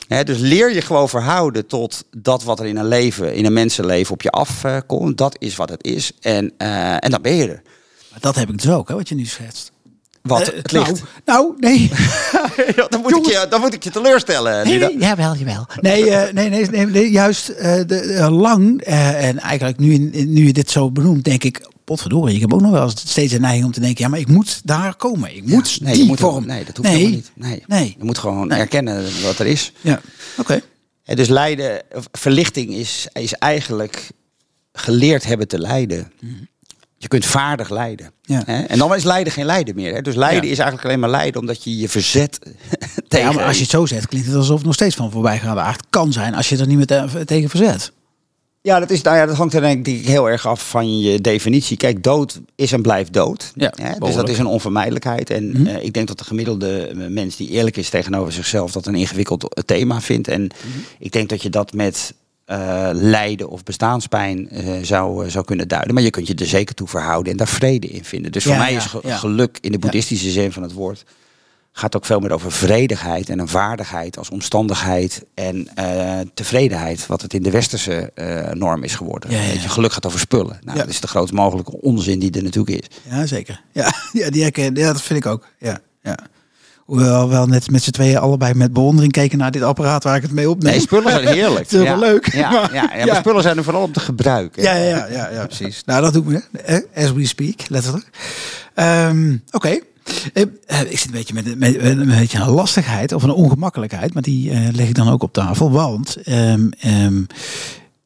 Hè, dus leer je gewoon verhouden tot dat wat er in een leven, in een mensenleven op je afkomt. dat is wat het is. En, en dan ben je er. Maar dat heb ik dus ook, hè, wat je nu schetst. Wat Eh, het licht. Nou, nou nee. dan, moet ik je, dan moet ik je teleurstellen. Nee, nee, jawel, jawel. Nee, eh, nee, nee, nee, nee, juist eh, de, lang. en eigenlijk nu, nu je dit zo benoemt, denk ik, potverdorie. Ik heb ook nog wel steeds de neiging om te denken, ja, maar ik moet daar komen. Ik moet Nee, die moet vorm. nee, dat hoeft nee. helemaal niet. Nee. Nee. Je moet gewoon erkennen wat er is. Ja, oké. En dus lijden, verlichting is, is eigenlijk geleerd hebben te lijden. Je kunt vaardig lijden. Ja. Hè? En dan is lijden geen lijden meer. Hè? Dus lijden Ja. is eigenlijk alleen maar lijden omdat je je verzet tegen. Ja, maar als je het zo zet, klinkt het alsof het nog steeds van voorbijgaande aard kan zijn als je er niet meer te- tegen verzet. Ja, dat, is, nou ja, dat hangt er denk ik heel erg af van je definitie. Kijk, dood is en blijft dood. Ja, Hè? Dus dat is een onvermijdelijkheid. En Mhm. eh, ik denk dat de gemiddelde eh, mens die eerlijk is tegenover zichzelf... dat een ingewikkeld eh, thema vindt. En Mhm. ik denk dat je dat met eh, lijden of bestaanspijn eh, zou, eh, zou kunnen duiden. Maar je kunt je er zeker toe verhouden en daar vrede in vinden. Dus voor mij ja, is ge- ja. geluk in de boeddhistische zin van het woord... gaat ook veel meer over vredigheid en een vaardigheid als omstandigheid en tevredenheid, wat het in de westerse norm is geworden. Weet ja. je, geluk gaat over spullen. Nou. Dat is de grootst mogelijke onzin die er natuurlijk is. Ja, zeker. Ja, ja, die herken, ja dat vind ik ook. Ja, ja. Hoewel we wel net met z'n tweeën allebei met bewondering keken naar dit apparaat waar ik het mee opneem. Nee, spullen zijn heerlijk. Het is wel leuk, Ja, maar- ja, ja, maar spullen zijn er vooral om te gebruiken. Ja, ja, ja, ja, precies. Nou, dat doen we. hè. As we speak, letterlijk. Ehm, Oké. Eh, eh, Ik zit een beetje met, met, met een beetje een lastigheid of een ongemakkelijkheid, maar die eh, leg ik dan ook op tafel. Want, ehm, ehm,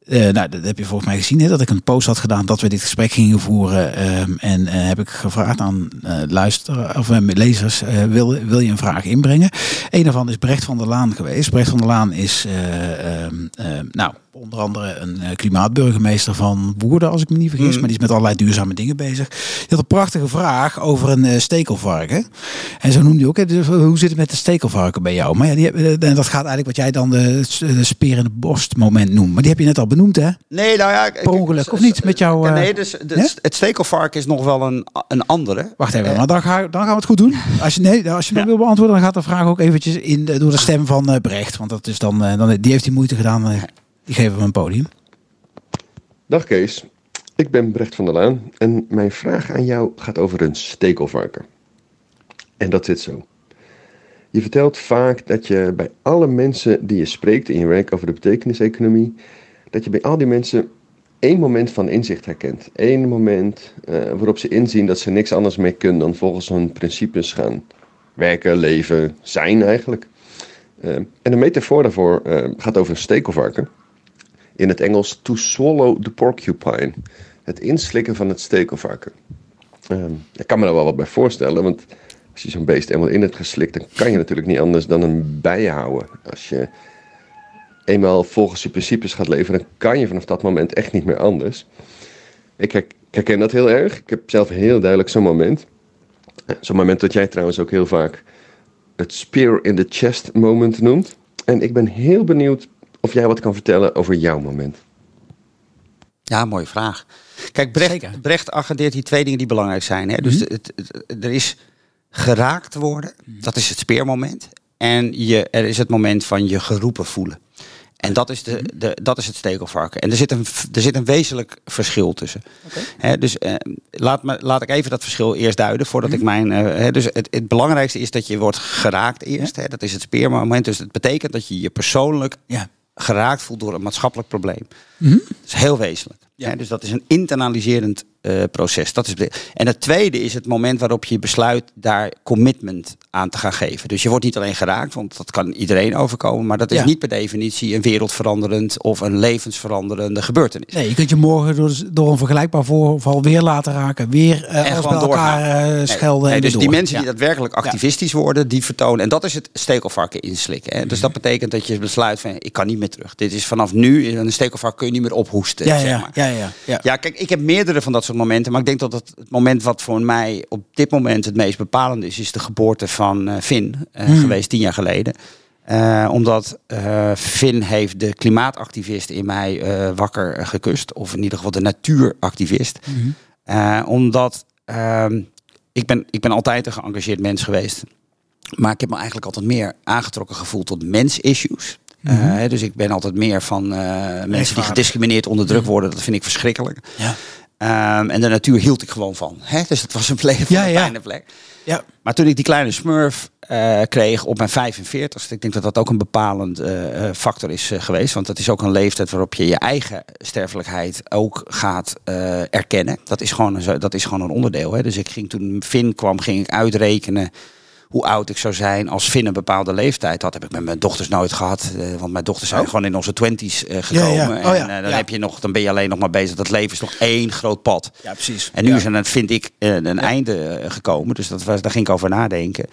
eh, nou, dat heb je volgens mij gezien, hè, dat ik een post had gedaan dat we dit gesprek gingen voeren. ehm, en eh, heb ik gevraagd aan eh luister of lezers, wil, wil je een vraag inbrengen? Een daarvan is Brecht van der Laan geweest. Brecht van der Laan is, eh, ehm, ehm, nou, onder andere een eh, klimaatburgemeester van Woerden, als ik me niet vergis. Mm. Maar die is met allerlei duurzame dingen bezig. Die had een prachtige vraag over een eh, stekelvarken. En zo noemde hij ook, dus, hoe zit het met de stekelvarken bij jou? Maar ja, die, eh, dat gaat eigenlijk wat jij dan de, de speer in de borst moment noemt. Maar die heb je net al benoemd, hè? Nee, nou ja. Per ongeluk, of niet, met jou, eh, nee, dus, dus het stekelvark is nog wel een, een andere. Wacht even, Eh, maar dan, ga, dan gaan we het goed doen. Als je, nee, als je Ja. wil beantwoorden, dan gaat de vraag ook eventjes in door de stem van eh, Brecht. Want dat is dan, eh, dan, die heeft die moeite gedaan. Eh, die geven we een podium. Dag Kees, ik ben Brecht van der Laan en mijn vraag aan jou gaat over een stekelvarken. En dat zit zo. Je vertelt vaak dat je bij alle mensen die je spreekt in je werk over de betekeniseconomie, dat je bij al die mensen één moment van inzicht herkent. Eén moment uh, waarop ze inzien dat ze niks anders meer kunnen dan volgens hun principes gaan werken, leven, zijn eigenlijk. Uh, en de metafoor daarvoor uh, gaat over een stekelvarken. In het Engels to swallow the porcupine. Het inslikken van het stekelvarken. ik kan me daar wel wat bij voorstellen, want als je zo'n beest eenmaal in hebt geslikt, dan kan je natuurlijk niet anders dan een bijhouden. Als je eenmaal volgens je principes gaat leven, dan kan je vanaf dat moment echt niet meer anders. Ik herken dat heel erg. Ik heb zelf heel duidelijk zo'n moment. Zo'n moment dat jij trouwens ook heel vaak het spear in the chest moment noemt. En ik ben heel benieuwd of jij wat kan vertellen over jouw moment. Ja, mooie vraag. Kijk, Brecht, Brecht agendeert die twee dingen die belangrijk zijn. Hè? Dus mhm. het, er is geraakt worden, mhm. dat is het speermoment. En je, er is het moment van je geroepen voelen. En dat is, de, mhm. de, dat is het stekelvarken. En er zit een, er zit een wezenlijk verschil tussen. Okay. dus eh, laat, me, laat ik even dat verschil eerst duiden voordat ik mijn. Uh, dus het, het belangrijkste is dat je wordt geraakt eerst. Ja. dat is het speermoment. Dus het betekent dat je je persoonlijk ja. Geraakt voelt door een maatschappelijk probleem. Mm Dat is heel wezenlijk. Ja. dus dat is een internaliserend uh, proces. Dat is en het tweede is het moment waarop je besluit daar commitment aan te gaan geven. Dus je wordt niet alleen geraakt, want dat kan iedereen overkomen, maar dat is niet per definitie een wereldveranderend of een levensveranderende gebeurtenis. Nee, je kunt je morgen door, door een vergelijkbaar voorval weer laten raken, weer uh, en elkaar uh, schelden. Nee, dus die mensen die daadwerkelijk activistisch worden, die vertonen. En dat is het stekelvarken inslikken. Hè. Dus dat betekent dat je besluit van ik kan niet meer terug. Dit is vanaf nu, een stekelvark kun je niet meer ophoesten. Ja, zeg maar. ja, ja, ja. ja, kijk, ik heb meerdere van dat soort momenten. Maar ik denk dat het, het moment wat voor mij op dit moment het meest bepalend is, is de geboorte van uh, Finn, uh, geweest tien jaar geleden. Uh, omdat Finn heeft de klimaatactivist in mij wakker gekust. Of in ieder geval de natuuractivist. Mm omdat ehm, ik, ben, ik ben altijd een geëngageerd mens geweest. Maar ik heb me eigenlijk altijd meer aangetrokken gevoeld tot mens-issues. Mm dus ik ben altijd meer van mensen die gediscrimineerd onder druk worden. Dat vind ik verschrikkelijk. Ja. Um, en de natuur hield ik gewoon van. Hè? Dus het was een plek een fijne plek. Ja. Maar toen ik die kleine smurf uh, kreeg op mijn 45 ik denk dat dat ook een bepalend uh, factor is uh, geweest. Want dat is ook een leeftijd waarop je je eigen sterfelijkheid ook gaat erkennen. Dat is gewoon een, dat is gewoon een onderdeel. Hè? Dus ik ging toen Finn kwam, ging ik uitrekenen hoe oud ik zou zijn als Finn een bepaalde leeftijd had. Heb ik met mijn dochters nooit gehad. Uh, want mijn dochters zijn oh. gewoon in onze twenties uh, gekomen. Oh, en uh, dan, heb je nog, dan ben je alleen nog maar bezig. Dat leven is nog één groot pad. Ja, precies. En nu is er, vind ik, een einde gekomen. Dus dat was, daar ging ik over nadenken.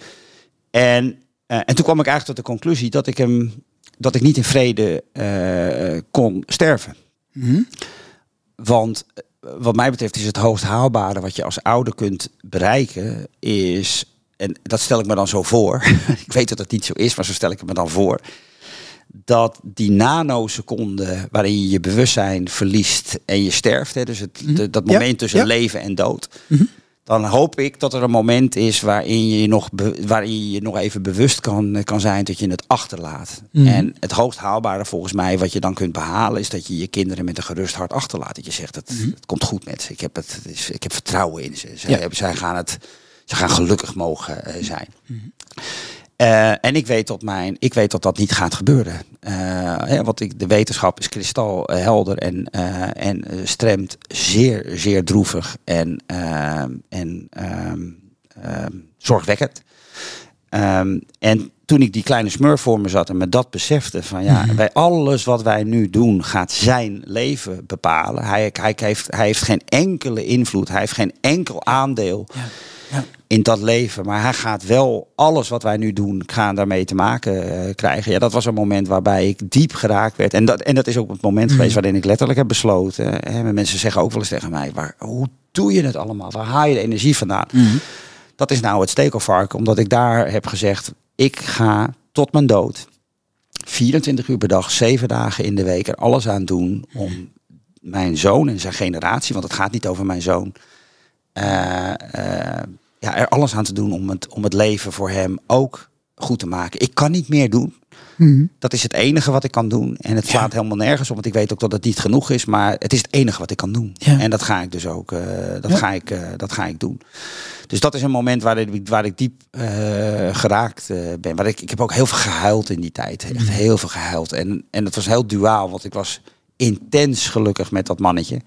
En, en toen kwam ik eigenlijk tot de conclusie dat ik hem dat ik niet in vrede kon sterven. Mm Want wat mij betreft is het hoogst haalbare wat je als ouder kunt bereiken, is en dat stel ik me dan zo voor. ik weet dat het niet zo is, maar zo stel ik het me dan voor. Dat die nanoseconde waarin je je bewustzijn verliest en je sterft, hè, dus het, mhm. dat moment tussen leven en dood. Mhm. Dan hoop ik dat er een moment is waarin je nog, waarin je nog even bewust kan, kan zijn dat je het achterlaat. Mhm. En het hoogst haalbare volgens mij wat je dan kunt behalen is dat je je kinderen met een gerust hart achterlaat. Dat je zegt, het, het komt goed met ze. Ik heb, het, ik heb vertrouwen in ze. Zij, zij gaan het ze gaan gelukkig mogen eh, zijn. Uh, en ik weet, dat mijn, ik weet dat dat niet gaat gebeuren. Uh, want ik, de wetenschap is kristalhelder en, uh, en stremt zeer, zeer droevig en, en ehm, ehm, zorgwekkend. Um, en toen ik die kleine smurf voor me zat en me dat besefte van ja, mhm. bij alles wat wij nu doen gaat zijn leven bepalen. Hij, hij, heeft, hij heeft geen enkele invloed, hij heeft geen enkel aandeel. Ja in dat leven. Maar hij gaat wel alles wat wij nu doen, gaan daarmee te maken uh, krijgen. Ja, dat was een moment waarbij ik diep geraakt werd. En dat, en dat is ook het moment mhm. geweest waarin ik letterlijk heb besloten. Hè, mensen zeggen ook wel eens tegen mij, waar, hoe doe je het allemaal? Waar haal je de energie vandaan? Mhm. Dat is nou het stekelvark, omdat ik daar heb gezegd, ik ga tot mijn dood 24 uur per dag, 7 dagen in de week er alles aan doen om mijn zoon en zijn generatie, want het gaat niet over mijn zoon, uh, ja, er alles aan te doen om het, om het leven voor hem ook goed te maken. Ik kan niet meer doen. Mhm. Dat is het enige wat ik kan doen. En het slaat helemaal nergens op, want ik weet ook dat het niet genoeg is. Maar het is het enige wat ik kan doen. En dat ga ik dus ook uh, dat ga ik, uh, dat ga ik doen. Dus dat is een moment waar ik, waar ik diep uh, geraakt ben. Waar ik, ik heb ook heel veel gehuild in die tijd. Echt mhm. heel veel gehuild. En, en het was heel duaal, want ik was intens gelukkig met dat mannetje.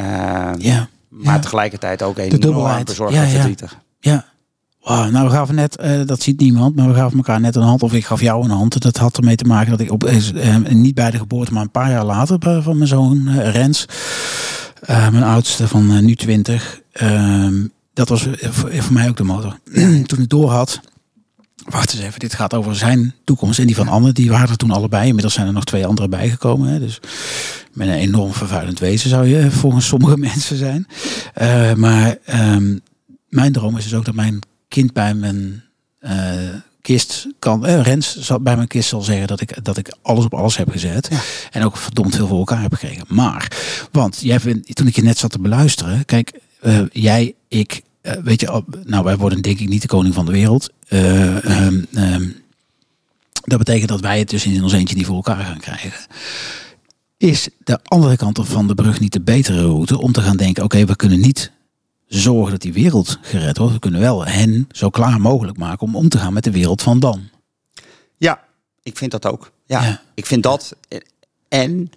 Uh, ja. Maar Ja. tegelijkertijd ook een enorm bezorgd Ja, en ja. verdrietig. Ja. Nou we gaven net, eh, dat ziet niemand, maar we gaven elkaar net een hand. Of ik gaf jou een hand. Dat had ermee te maken dat ik op, eh, niet bij de geboorte, maar een paar jaar later bij- van mijn zoon eh, Rens. eh, mijn oudste van eh, nu 20. ehm, dat was eh, voor, voor mij ook de motor. toen ik door had. Wacht eens even, dit gaat over zijn toekomst en die van Anne. Die waren er toen allebei. Inmiddels zijn er nog twee anderen bijgekomen. Hè. Dus met een enorm vervuilend wezen zou je eh, volgens sommige mensen zijn. Eh, maar ehm, mijn droom is dus ook dat mijn kind bij mijn eh, kist kan. eh, Rens zal bij mijn kist zal zeggen dat ik, dat ik alles op alles heb gezet. En ook verdomd veel voor elkaar heb gekregen. Maar, want jij vindt, toen ik je net zat te beluisteren. Kijk, jij, ik, eh, weet je, nou wij worden denk ik niet de koning van de wereld. Eh, ehm, ehm, dat betekent dat wij het dus in ons eentje niet voor elkaar gaan krijgen. Is de andere kant van de brug niet de betere route om te gaan denken: oké, we kunnen niet zorgen dat die wereld gered wordt. We kunnen wel hen zo klaar mogelijk maken om om te gaan met de wereld van dan. Ja, ik vind dat ook. Ja, Ja. ik vind dat. En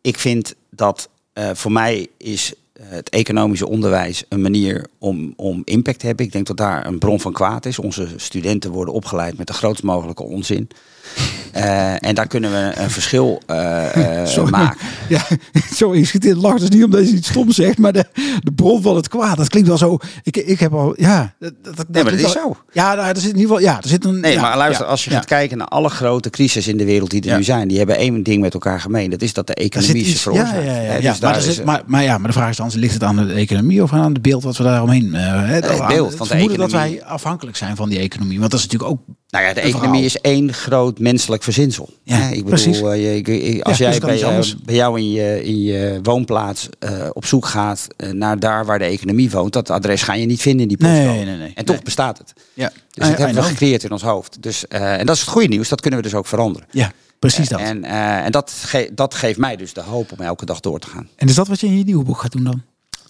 ik vind dat eh, voor mij is het economische onderwijs een manier om, om impact te hebben. Ik denk dat daar een bron van kwaad is. Onze studenten worden opgeleid met de grootst mogelijke onzin. Eh, en daar kunnen we een verschil eh, eh, Sorry. maken. Ja, sorry, ik schiet in het lachen. Dus niet omdat je iets stom zegt, maar de, de bron van het kwaad. Dat klinkt wel zo. Ik, ik heb al, ja. Dat, dat, dat Nee, maar dat is wel- zo. Ja, nou, er zit in ieder geval, ja, er zit een. Nee, ja, maar luister, ja, als je ja. gaat kijken naar alle grote crises in de wereld die er nu zijn, die hebben één ding met elkaar gemeen. Dat is dat de Daar economie is ja, veroorzaakt. ja, ja, dus maar, daar is, maar, maar ja, maar de vraag is dan, ligt het aan de economie of aan het beeld wat we daaromheen uh, het beeld van de vermoeden dat economie. wij afhankelijk zijn van die economie. Want dat is natuurlijk ook Nou ja, de economie verhaal. is één groot menselijk verzinsel. Ja, ik precies. bedoel, eh, je, als Ja, jij dus kan bij, bij jou in je, in je woonplaats eh, op zoek gaat eh, naar daar waar de economie woont, dat adres ga je niet vinden in die postcode. Nee, nee, nee. En toch bestaat het. ja. Dus dat hebben we gecreëerd in ons hoofd. Dus, eh, en dat is het goede nieuws, dat kunnen we dus ook veranderen. Ja, precies dat. En, En, eh, en dat, ge- dat geeft mij dus de hoop om elke dag door te gaan. is dat wat je in je nieuwe boek gaat doen dan?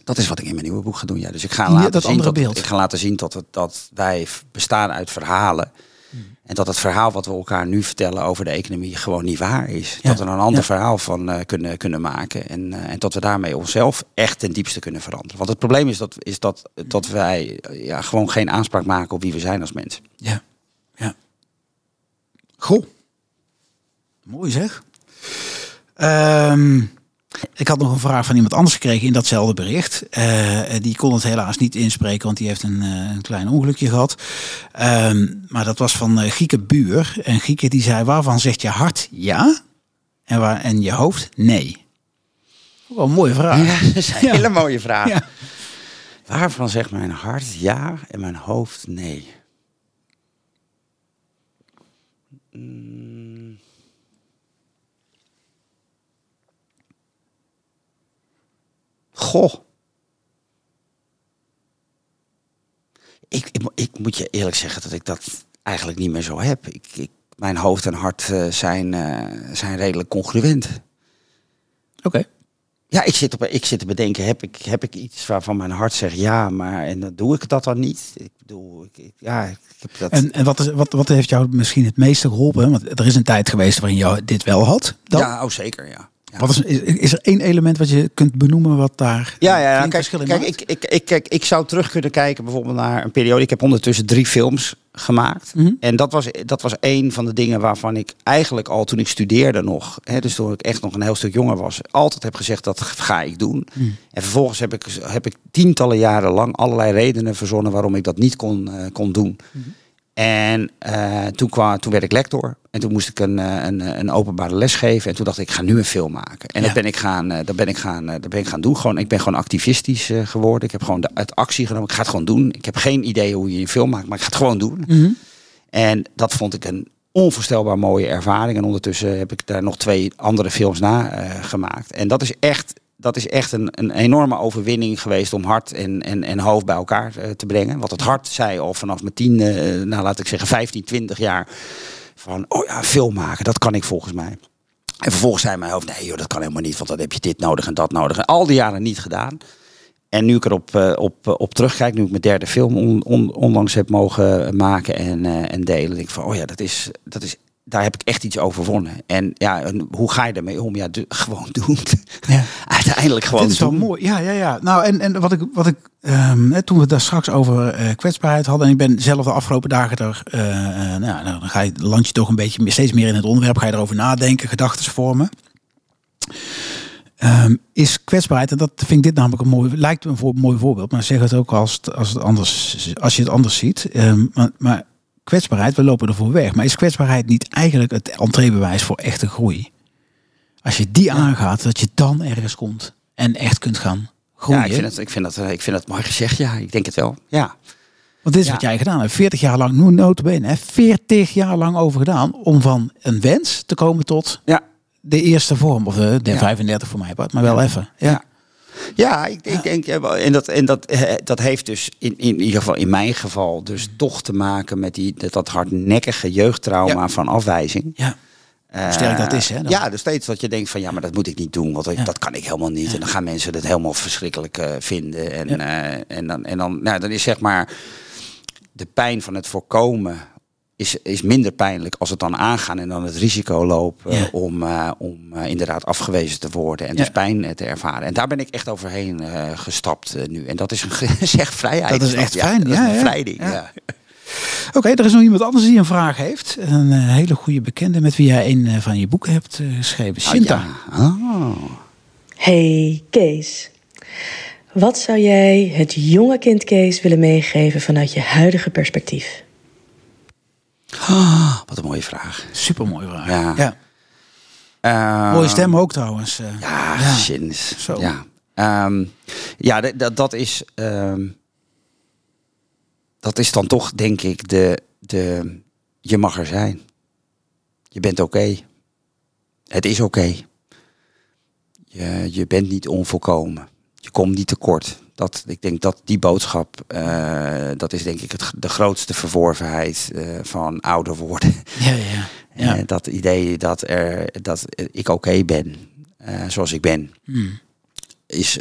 Dat is wat ik in mijn nieuwe boek ga doen. Ja. Dus ik ga laten dat zien dat, beeld. ik ga laten zien dat, het, dat wij bestaan uit verhalen. Hmm. En dat het verhaal wat we elkaar nu vertellen over de economie gewoon niet waar is. Ja, Dat we er een ander ja. verhaal van eh, kunnen, kunnen maken. En, eh, en dat we daarmee onszelf echt ten diepste kunnen veranderen. Want het probleem is dat, is dat, dat wij eh, ja, gewoon geen aanspraak maken op wie we zijn als mensen. Ja. ja. Goh. Mooi zeg. Ehm, ik had nog een vraag van iemand anders gekregen in datzelfde bericht. Eh, die kon het helaas niet inspreken, want die heeft een, eh, een klein ongelukje gehad. Ehm, maar dat was van eh, Gieke Buur. En Gieke die zei, waarvan zegt je hart ja en, waar, en je hoofd nee? Wel een mooie vraag. dat is een Ja. hele mooie vraag. Ja. Waarvan zegt mijn hart ja en mijn hoofd nee? Mm. Goh. Ik, ik, ik moet je eerlijk zeggen dat ik dat eigenlijk niet meer zo heb. Ik, ik, mijn hoofd en hart eh, zijn, eh, zijn redelijk congruent. Oké. Ja, ik zit, op, ik zit te bedenken, heb ik, heb ik iets waarvan mijn hart zegt ja, maar en dan doe ik dat dan niet? Ik bedoel, ik, ik- ja, ik heb dat... En, en wat, is, wat, wat heeft jou misschien het meeste geholpen? Want er is een tijd geweest waarin je dit wel had. Dan. ja, oh zeker, ja. Wat is, is, is er één element wat je kunt benoemen wat daar Ja, ja, Kijk, kijk ik, ik, ik, kijk, ik zou terug kunnen kijken bijvoorbeeld naar een periode. Ik heb ondertussen drie films gemaakt. Mhm. En dat was, dat was een van de dingen waarvan ik eigenlijk al toen ik studeerde nog, hè, dus toen ik echt nog een heel stuk jonger was, altijd heb gezegd dat ga ik doen. Mhm. En vervolgens heb ik, heb ik tientallen jaren lang allerlei redenen verzonnen waarom ik dat niet kon, eh, kon doen. Mhm. En eh, toen, kwam, toen werd ik lector. En toen moest ik een, eh, een, een openbare les geven. En toen dacht ik, ik ga nu een film maken. En Ja. dat ben ik gaan, eh, dat ben ik gaan, eh, dat ben ik gaan doen. Gewoon, ik ben gewoon activistisch eh, geworden. Ik heb gewoon de, het actie genomen. Ik ga het gewoon doen. Ik heb geen idee hoe je een film maakt, maar ik ga het gewoon doen. Mhm. En dat vond ik een onvoorstelbaar mooie ervaring. En ondertussen heb ik daar nog twee andere films na eh, gemaakt. En dat is echt, dat is echt een, een enorme overwinning geweest om hart en, en, en hoofd bij elkaar eh, te brengen. Want het hart zei al vanaf mijn tien, eh, nou laat ik zeggen 15, 20 jaar van, oh ja, film maken, dat kan ik volgens mij. En vervolgens zei mijn hoofd, nee joh, dat kan helemaal niet, want dan heb je dit nodig en dat nodig. En al die jaren niet gedaan. En nu ik erop op, eh, op terugkijk, nu ik mijn derde film on, on- onlangs heb mogen maken en, eh, en delen, denk ik van, oh ja, dat is, dat is daar heb ik echt iets overwonnen. En ja, en hoe ga je ermee om? Ja, gewoon doen. Ja. Uiteindelijk gewoon Dit is wel mooi. Ja, ja, ja. Nou, en, en wat ik, wat ik um, toen we daar straks over uh, kwetsbaarheid hadden, en ik ben zelf de afgelopen dagen er, uh, uh, nou, dan ga je land je toch een beetje steeds meer in het onderwerp, ga je erover nadenken, gedachten vormen. Um, is kwetsbaarheid, en dat vind ik dit namelijk een mooi, lijkt een voor, mooi voorbeeld, maar zeg het ook als, het, als, het anders, als je het anders ziet. Um, maar, maar kwetsbaarheid, we lopen ervoor weg. Maar is kwetsbaarheid niet eigenlijk het entreebewijs voor echte groei? Als je die aangaat, dat je dan ergens komt en echt kunt gaan groeien. Ja, ik vind het, ik vind dat, ik vind dat mooi gezegd. Ja, ik denk het wel. Ja. Want dit is wat jij gedaan hebt. 40 jaar lang, nu notabene, 40 jaar lang over gedaan om van een wens te komen tot ja. de eerste vorm. Of de, de 35 voor mij, maar wel even. Ja. Ja, ik, ik denk, en, dat, en dat, eh, dat heeft dus in, in ieder geval in mijn geval dus mm. toch te maken met die, dat, dat hardnekkige jeugdtrauma van afwijzing. Ja. Hoe sterk dat is, hè? Dan. Ja, dus steeds dat je denkt van ja, maar dat moet ik niet doen, want dat kan ik helemaal niet. En dan gaan mensen het helemaal verschrikkelijk uh, vinden. En, uh, en dan, en dan, nou, dan is zeg maar de pijn van het voorkomen is, is minder pijnlijk als het dan aangaan en dan het risico lopen om, uh, om uh, inderdaad afgewezen te worden en dus pijn te ervaren. En daar ben ik echt overheen uh, gestapt nu. En dat is een zeg vrijheid. Dat is echt fijn. Ja, ja, bevrijding. Ja. Oké, okay, er is nog iemand anders die een vraag heeft. Een hele goede bekende met wie jij een van je boeken hebt geschreven. Shinta. Oh, Hey Kees. Wat zou jij het jonge kind Kees willen meegeven vanuit je huidige perspectief? Oh, wat een mooie vraag. Super mooie vraag. Ja. ja. Uh, mooie stem ook trouwens. Uh, ja, ja. Zo. Ja, um, ja dat, dat is. Um, dat is dan toch, denk ik, de, de. Je mag er zijn. Je bent oké. Okay. Het is oké. Okay. Je, je bent niet onvolkomen. Je komt niet tekort. Dat, ik denk dat die boodschap, uh, dat is denk ik het, de grootste verworvenheid uh, van ouder worden. Ja, ja. ja. Uh, dat idee dat, er, dat ik oké okay ben, zoals ik ben, hmm. is,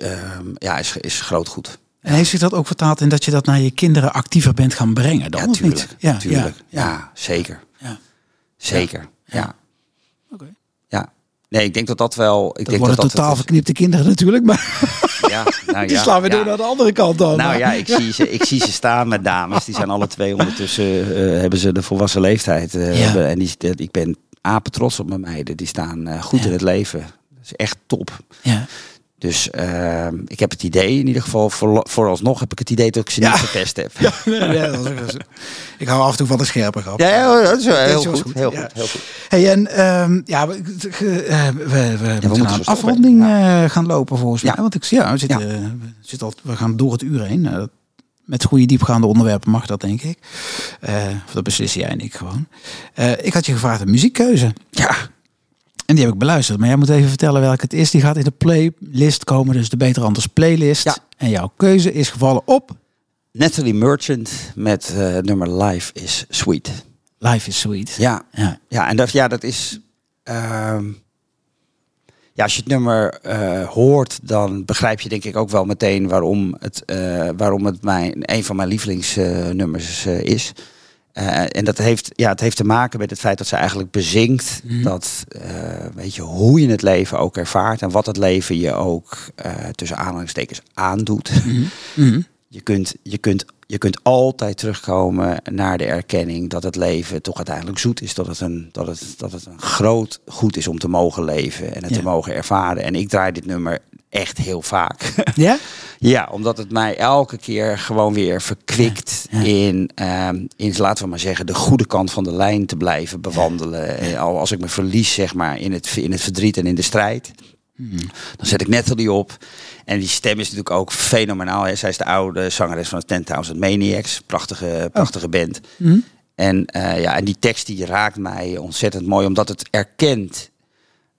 ja, is, is groot goed. En heeft zich dat ook vertaald in dat je dat naar je kinderen actiever bent gaan brengen dan? Ja, tuurlijk. Ja, tuurlijk. Ja, ja. zeker. Ja. Zeker, ja. Oké. Nee, ik denk dat dat wel... Ik dat denk worden dat totaal dat verknipte kinderen natuurlijk, maar... Ja, nou, die ja, slaan we ja. door naar de andere kant dan. Nou ja, ik zie, ze, ik zie ze staan met dames. Die zijn alle twee ondertussen, uh, hebben ze de volwassen leeftijd. Uh, hebben, en die, ik ben apen trots op mijn meiden. Die staan uh, goed in het leven. Dat is echt top. Ja. Dus uh, ik heb het idee, in ieder geval voor, vooralsnog heb ik het idee dat ik ze ja. niet gepest heb. Ja, nee, dat is, ik hou af en toe van de scherpe grap. Ja, ja dat is wel heel, goed, goed, Heel, goed, heel goed. Hey, en um, ja, we, we, we, we moeten naar een afronding uh, gaan lopen volgens mij. Want ik ja, we, zitten, ja. we, zitten al, we gaan door het uur heen. Uh, met goede diepgaande onderwerpen mag dat, denk ik. Of dat beslissen jij en ik gewoon. ik had je gevraagd een muziekkeuze. Ja. En die heb ik beluisterd. Maar jij moet even vertellen welke het is. Die gaat in de playlist komen. Dus de Beter Anders playlist. Ja. En jouw keuze is gevallen op... Natalie Merchant met uh, nummer Life is Sweet. Life is Sweet. Ja, ja. ja en dat, ja, dat is... Uh, ja, als je het nummer uh, hoort, dan begrijp je denk ik ook wel meteen waarom het, uh, waarom het mijn, een van mijn lievelingsnummers is. Uh, en dat heeft, ja, het heeft te maken met het feit dat ze eigenlijk bezinkt mm. dat, uh, weet je, hoe je het leven ook ervaart en wat het leven je ook uh, tussen aanhalingstekens aandoet. Mm. Mm. Je, kunt, je, kunt, je kunt altijd terugkomen naar de erkenning dat het leven toch uiteindelijk zoet is. Dat het een, dat het, dat het een groot goed is om te mogen leven en het ja. te mogen ervaren. En ik draai dit nummer echt heel vaak. Ja? ja, omdat het mij elke keer gewoon weer verkwikt ja, ja. in, um, in, laten we maar zeggen, de goede kant van de lijn te blijven bewandelen. Ja. Al als ik me verlies, zeg maar, in het, in het verdriet en in de strijd. Hmm. Dan zet ik Natalie op. En die stem is natuurlijk ook fenomenaal. Hè. Zij is de oude zangeres van de 10.000 Maniacs. Prachtige, prachtige oh. band. Hmm. En, uh, ja, en die tekst die raakt mij ontzettend mooi. Omdat het erkent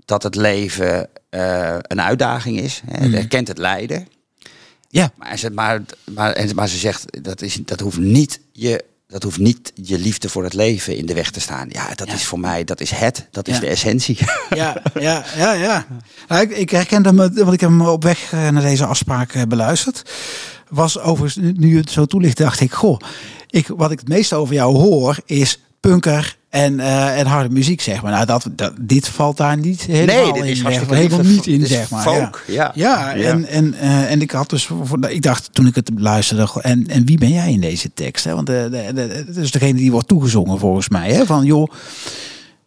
dat het leven uh, een uitdaging is. Hè. Het Mm. erkent het lijden. Ja. Maar, ze, maar, maar, maar ze zegt, dat, is, dat, hoeft niet je, dat hoeft niet je liefde voor het leven in de weg te staan. Ja, dat Ja. is voor mij, dat is het. Dat is de essentie. Ja, ja, ja, ja. Nou, ik, ik herkende hem, want ik heb hem op weg eh, naar deze afspraak eh, beluisterd. Was overigens, nu- het zo toelicht, dacht ik, goh, ik, wat ik het meeste over jou hoor is punker, En, uh, en harde muziek, zeg maar. Nou, dat, dat, dit valt daar niet helemaal nee, dit is in. Hartstikke helemaal niet in, zeg maar. Folk, ja. Ja, ja, en, en, uh, en ik had dus, ik dacht toen ik het luisterde, en, en wie ben jij in deze tekst? Hè? Want de, het is degene die wordt toegezongen volgens mij. Hè? Van joh,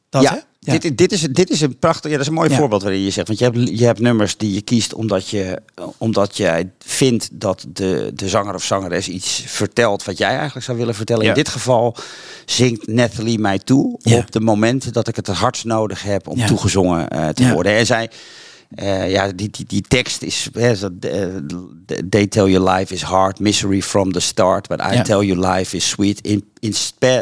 dat, ja. Hè? Ja. Dit, dit, is, dit is een prachtig, ja, dat is een mooi ja. voorbeeld waarin je zegt. Want je hebt, je hebt nummers die je kiest omdat je omdat jij vindt dat de, de zanger of zangeres iets vertelt wat jij eigenlijk zou willen vertellen. Ja. In dit geval zingt Nathalie mij toe op de momenten dat ik het het hardst nodig heb om toegezongen uh, te worden. En zij. Uh, ja, die, die, die tekst is. Uh, they tell you life is hard, misery from the start. But I tell you life is sweet in, in,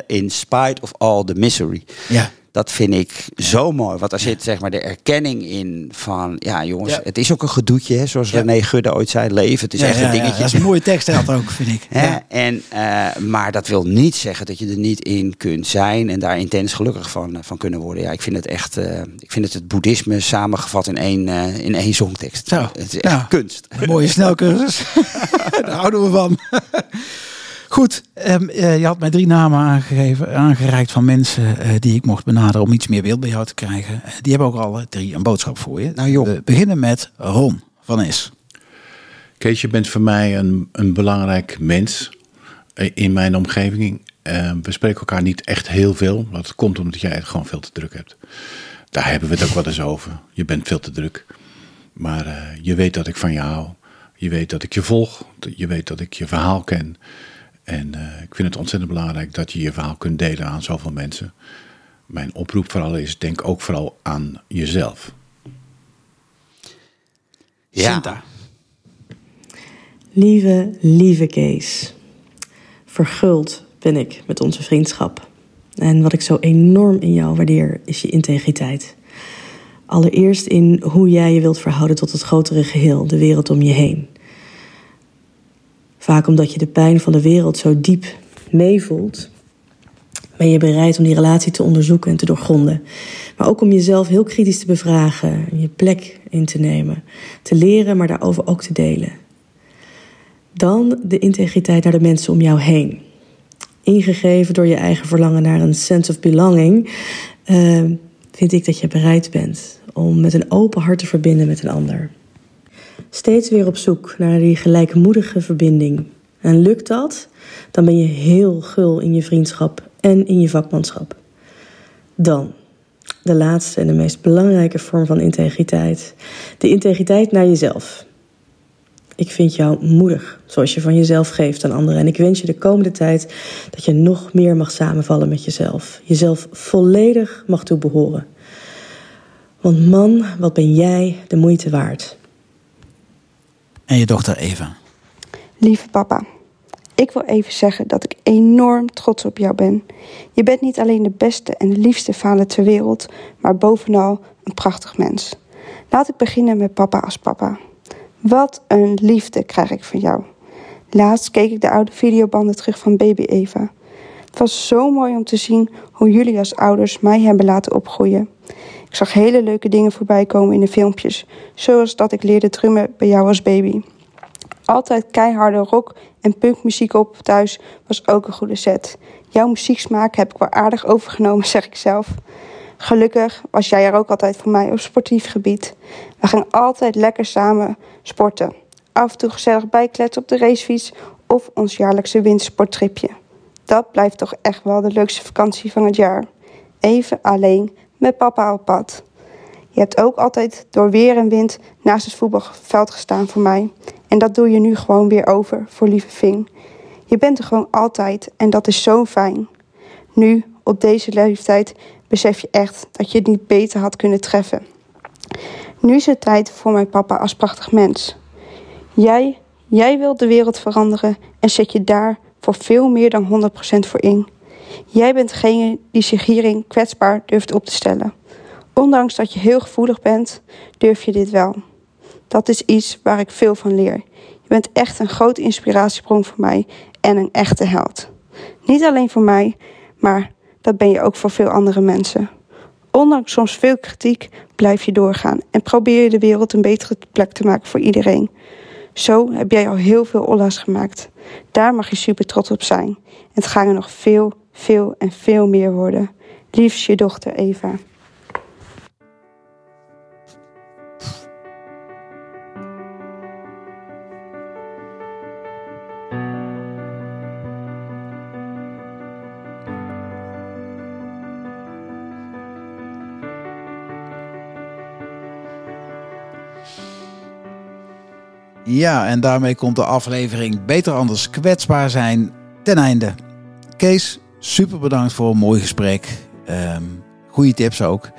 in spite of all the misery. Ja. Dat vind ik zo mooi. Want er zit zeg maar de erkenning in van... Ja jongens, ja. het is ook een gedoetje. Hè, zoals ja. René Gudde ooit zei. Leven, het is echt een dingetje. dat is een mooie tekst dat ook, vind ik. En, uh, maar dat wil niet zeggen dat je er niet in kunt zijn... en daar intens gelukkig van, van kunnen worden. Ja, ik vind het echt... Uh, ik vind het het boeddhisme samengevat in één, uh, in één zongtekst. Zo. Het is echt kunst. Een mooie snelcursus. daar houden we van. Goed, um, uh, je had mij drie namen aangegeven, aangereikt van mensen uh, die ik mocht benaderen om iets meer beeld bij jou te krijgen. Uh, die hebben ook alle drie een boodschap voor je. Nou, joh. We beginnen met Ron van Is. Kees, je bent voor mij een, een belangrijk mens in mijn omgeving. we spreken elkaar niet echt heel veel. Dat komt omdat jij het gewoon veel te druk hebt. Daar hebben we het ook wel eens over. Je bent veel te druk. Maar je weet dat ik van je hou. Je weet dat ik je volg. Je weet dat ik je verhaal ken. En uh, ik vind het ontzettend belangrijk dat je je verhaal kunt delen aan zoveel mensen. Mijn oproep vooral is, denk ook vooral aan jezelf. Ja. Sinta. Lieve, lieve Kees. Verguld ben ik met onze vriendschap. En wat ik zo enorm in jou waardeer, is je integriteit. Allereerst in hoe jij je wilt verhouden tot het grotere geheel, de wereld om je heen. Vaak omdat je de pijn van de wereld zo diep meevoelt, ben je bereid om die relatie te onderzoeken en te doorgronden. Maar ook om jezelf heel kritisch te bevragen, je plek in te nemen, te leren, maar daarover ook te delen. Dan de integriteit naar de mensen om jou heen. Ingegeven door je eigen verlangen naar een sense of belonging, uh, vind ik dat je bereid bent om met een open hart te verbinden met een ander steeds weer op zoek naar die gelijkmoedige verbinding. En lukt dat, dan ben je heel gul in je vriendschap en in je vakmanschap. Dan, de laatste en de meest belangrijke vorm van integriteit: de integriteit naar jezelf. Ik vind jou moedig, zoals je van jezelf geeft aan anderen. En ik wens je de komende tijd dat je nog meer mag samenvallen met jezelf. Jezelf volledig mag toebehoren. Want man, wat ben jij de moeite waard? En je dochter Eva. Lieve papa, ik wil even zeggen dat ik enorm trots op jou ben. Je bent niet alleen de beste en liefste vader ter wereld, maar bovenal een prachtig mens. Laat ik beginnen met papa als papa. Wat een liefde krijg ik van jou. Laatst keek ik de oude videobanden terug van baby Eva. Het was zo mooi om te zien hoe jullie als ouders mij hebben laten opgroeien. Ik zag hele leuke dingen voorbij komen in de filmpjes, zoals dat ik leerde drummen bij jou als baby. Altijd keiharde rock en punkmuziek op thuis was ook een goede set. Jouw muzieksmaak heb ik wel aardig overgenomen, zeg ik zelf. Gelukkig was jij er ook altijd voor mij op sportief gebied. We gingen altijd lekker samen sporten. Af en toe gezellig bijkletsen op de racefiets of ons jaarlijkse wintersporttripje. Dat blijft toch echt wel de leukste vakantie van het jaar. Even alleen met papa op pad. Je hebt ook altijd door weer en wind naast het voetbalveld gestaan voor mij. En dat doe je nu gewoon weer over voor lieve Ving. Je bent er gewoon altijd en dat is zo fijn. Nu, op deze leeftijd, besef je echt dat je het niet beter had kunnen treffen. Nu is het tijd voor mijn papa als prachtig mens. Jij, jij wilt de wereld veranderen en zet je daar voor veel meer dan 100% voor in. Jij bent degene die zich hierin kwetsbaar durft op te stellen. Ondanks dat je heel gevoelig bent, durf je dit wel. Dat is iets waar ik veel van leer. Je bent echt een grote inspiratiebron voor mij en een echte held. Niet alleen voor mij, maar dat ben je ook voor veel andere mensen. Ondanks soms veel kritiek blijf je doorgaan en probeer je de wereld een betere plek te maken voor iedereen. Zo heb jij al heel veel olla's gemaakt. Daar mag je super trots op zijn. En het gaan er nog veel, veel en veel meer worden. Liefst je dochter Eva. Ja, en daarmee komt de aflevering Beter Anders Kwetsbaar Zijn ten einde. Kees, super bedankt voor een mooi gesprek. Um, goede tips ook.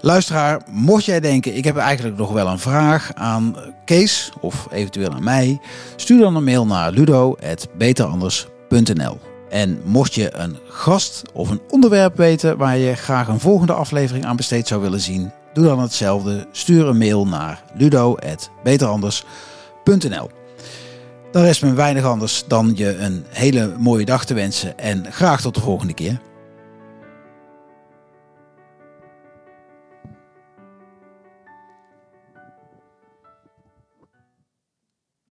Luisteraar, mocht jij denken, ik heb eigenlijk nog wel een vraag aan Kees of eventueel aan mij, stuur dan een mail naar ludo.beteranders.nl. En mocht je een gast of een onderwerp weten waar je graag een volgende aflevering aan besteed zou willen zien, doe dan hetzelfde. Stuur een mail naar ludo.beteranders.nl. Dan rest me weinig anders dan je een hele mooie dag te wensen en graag tot de volgende keer.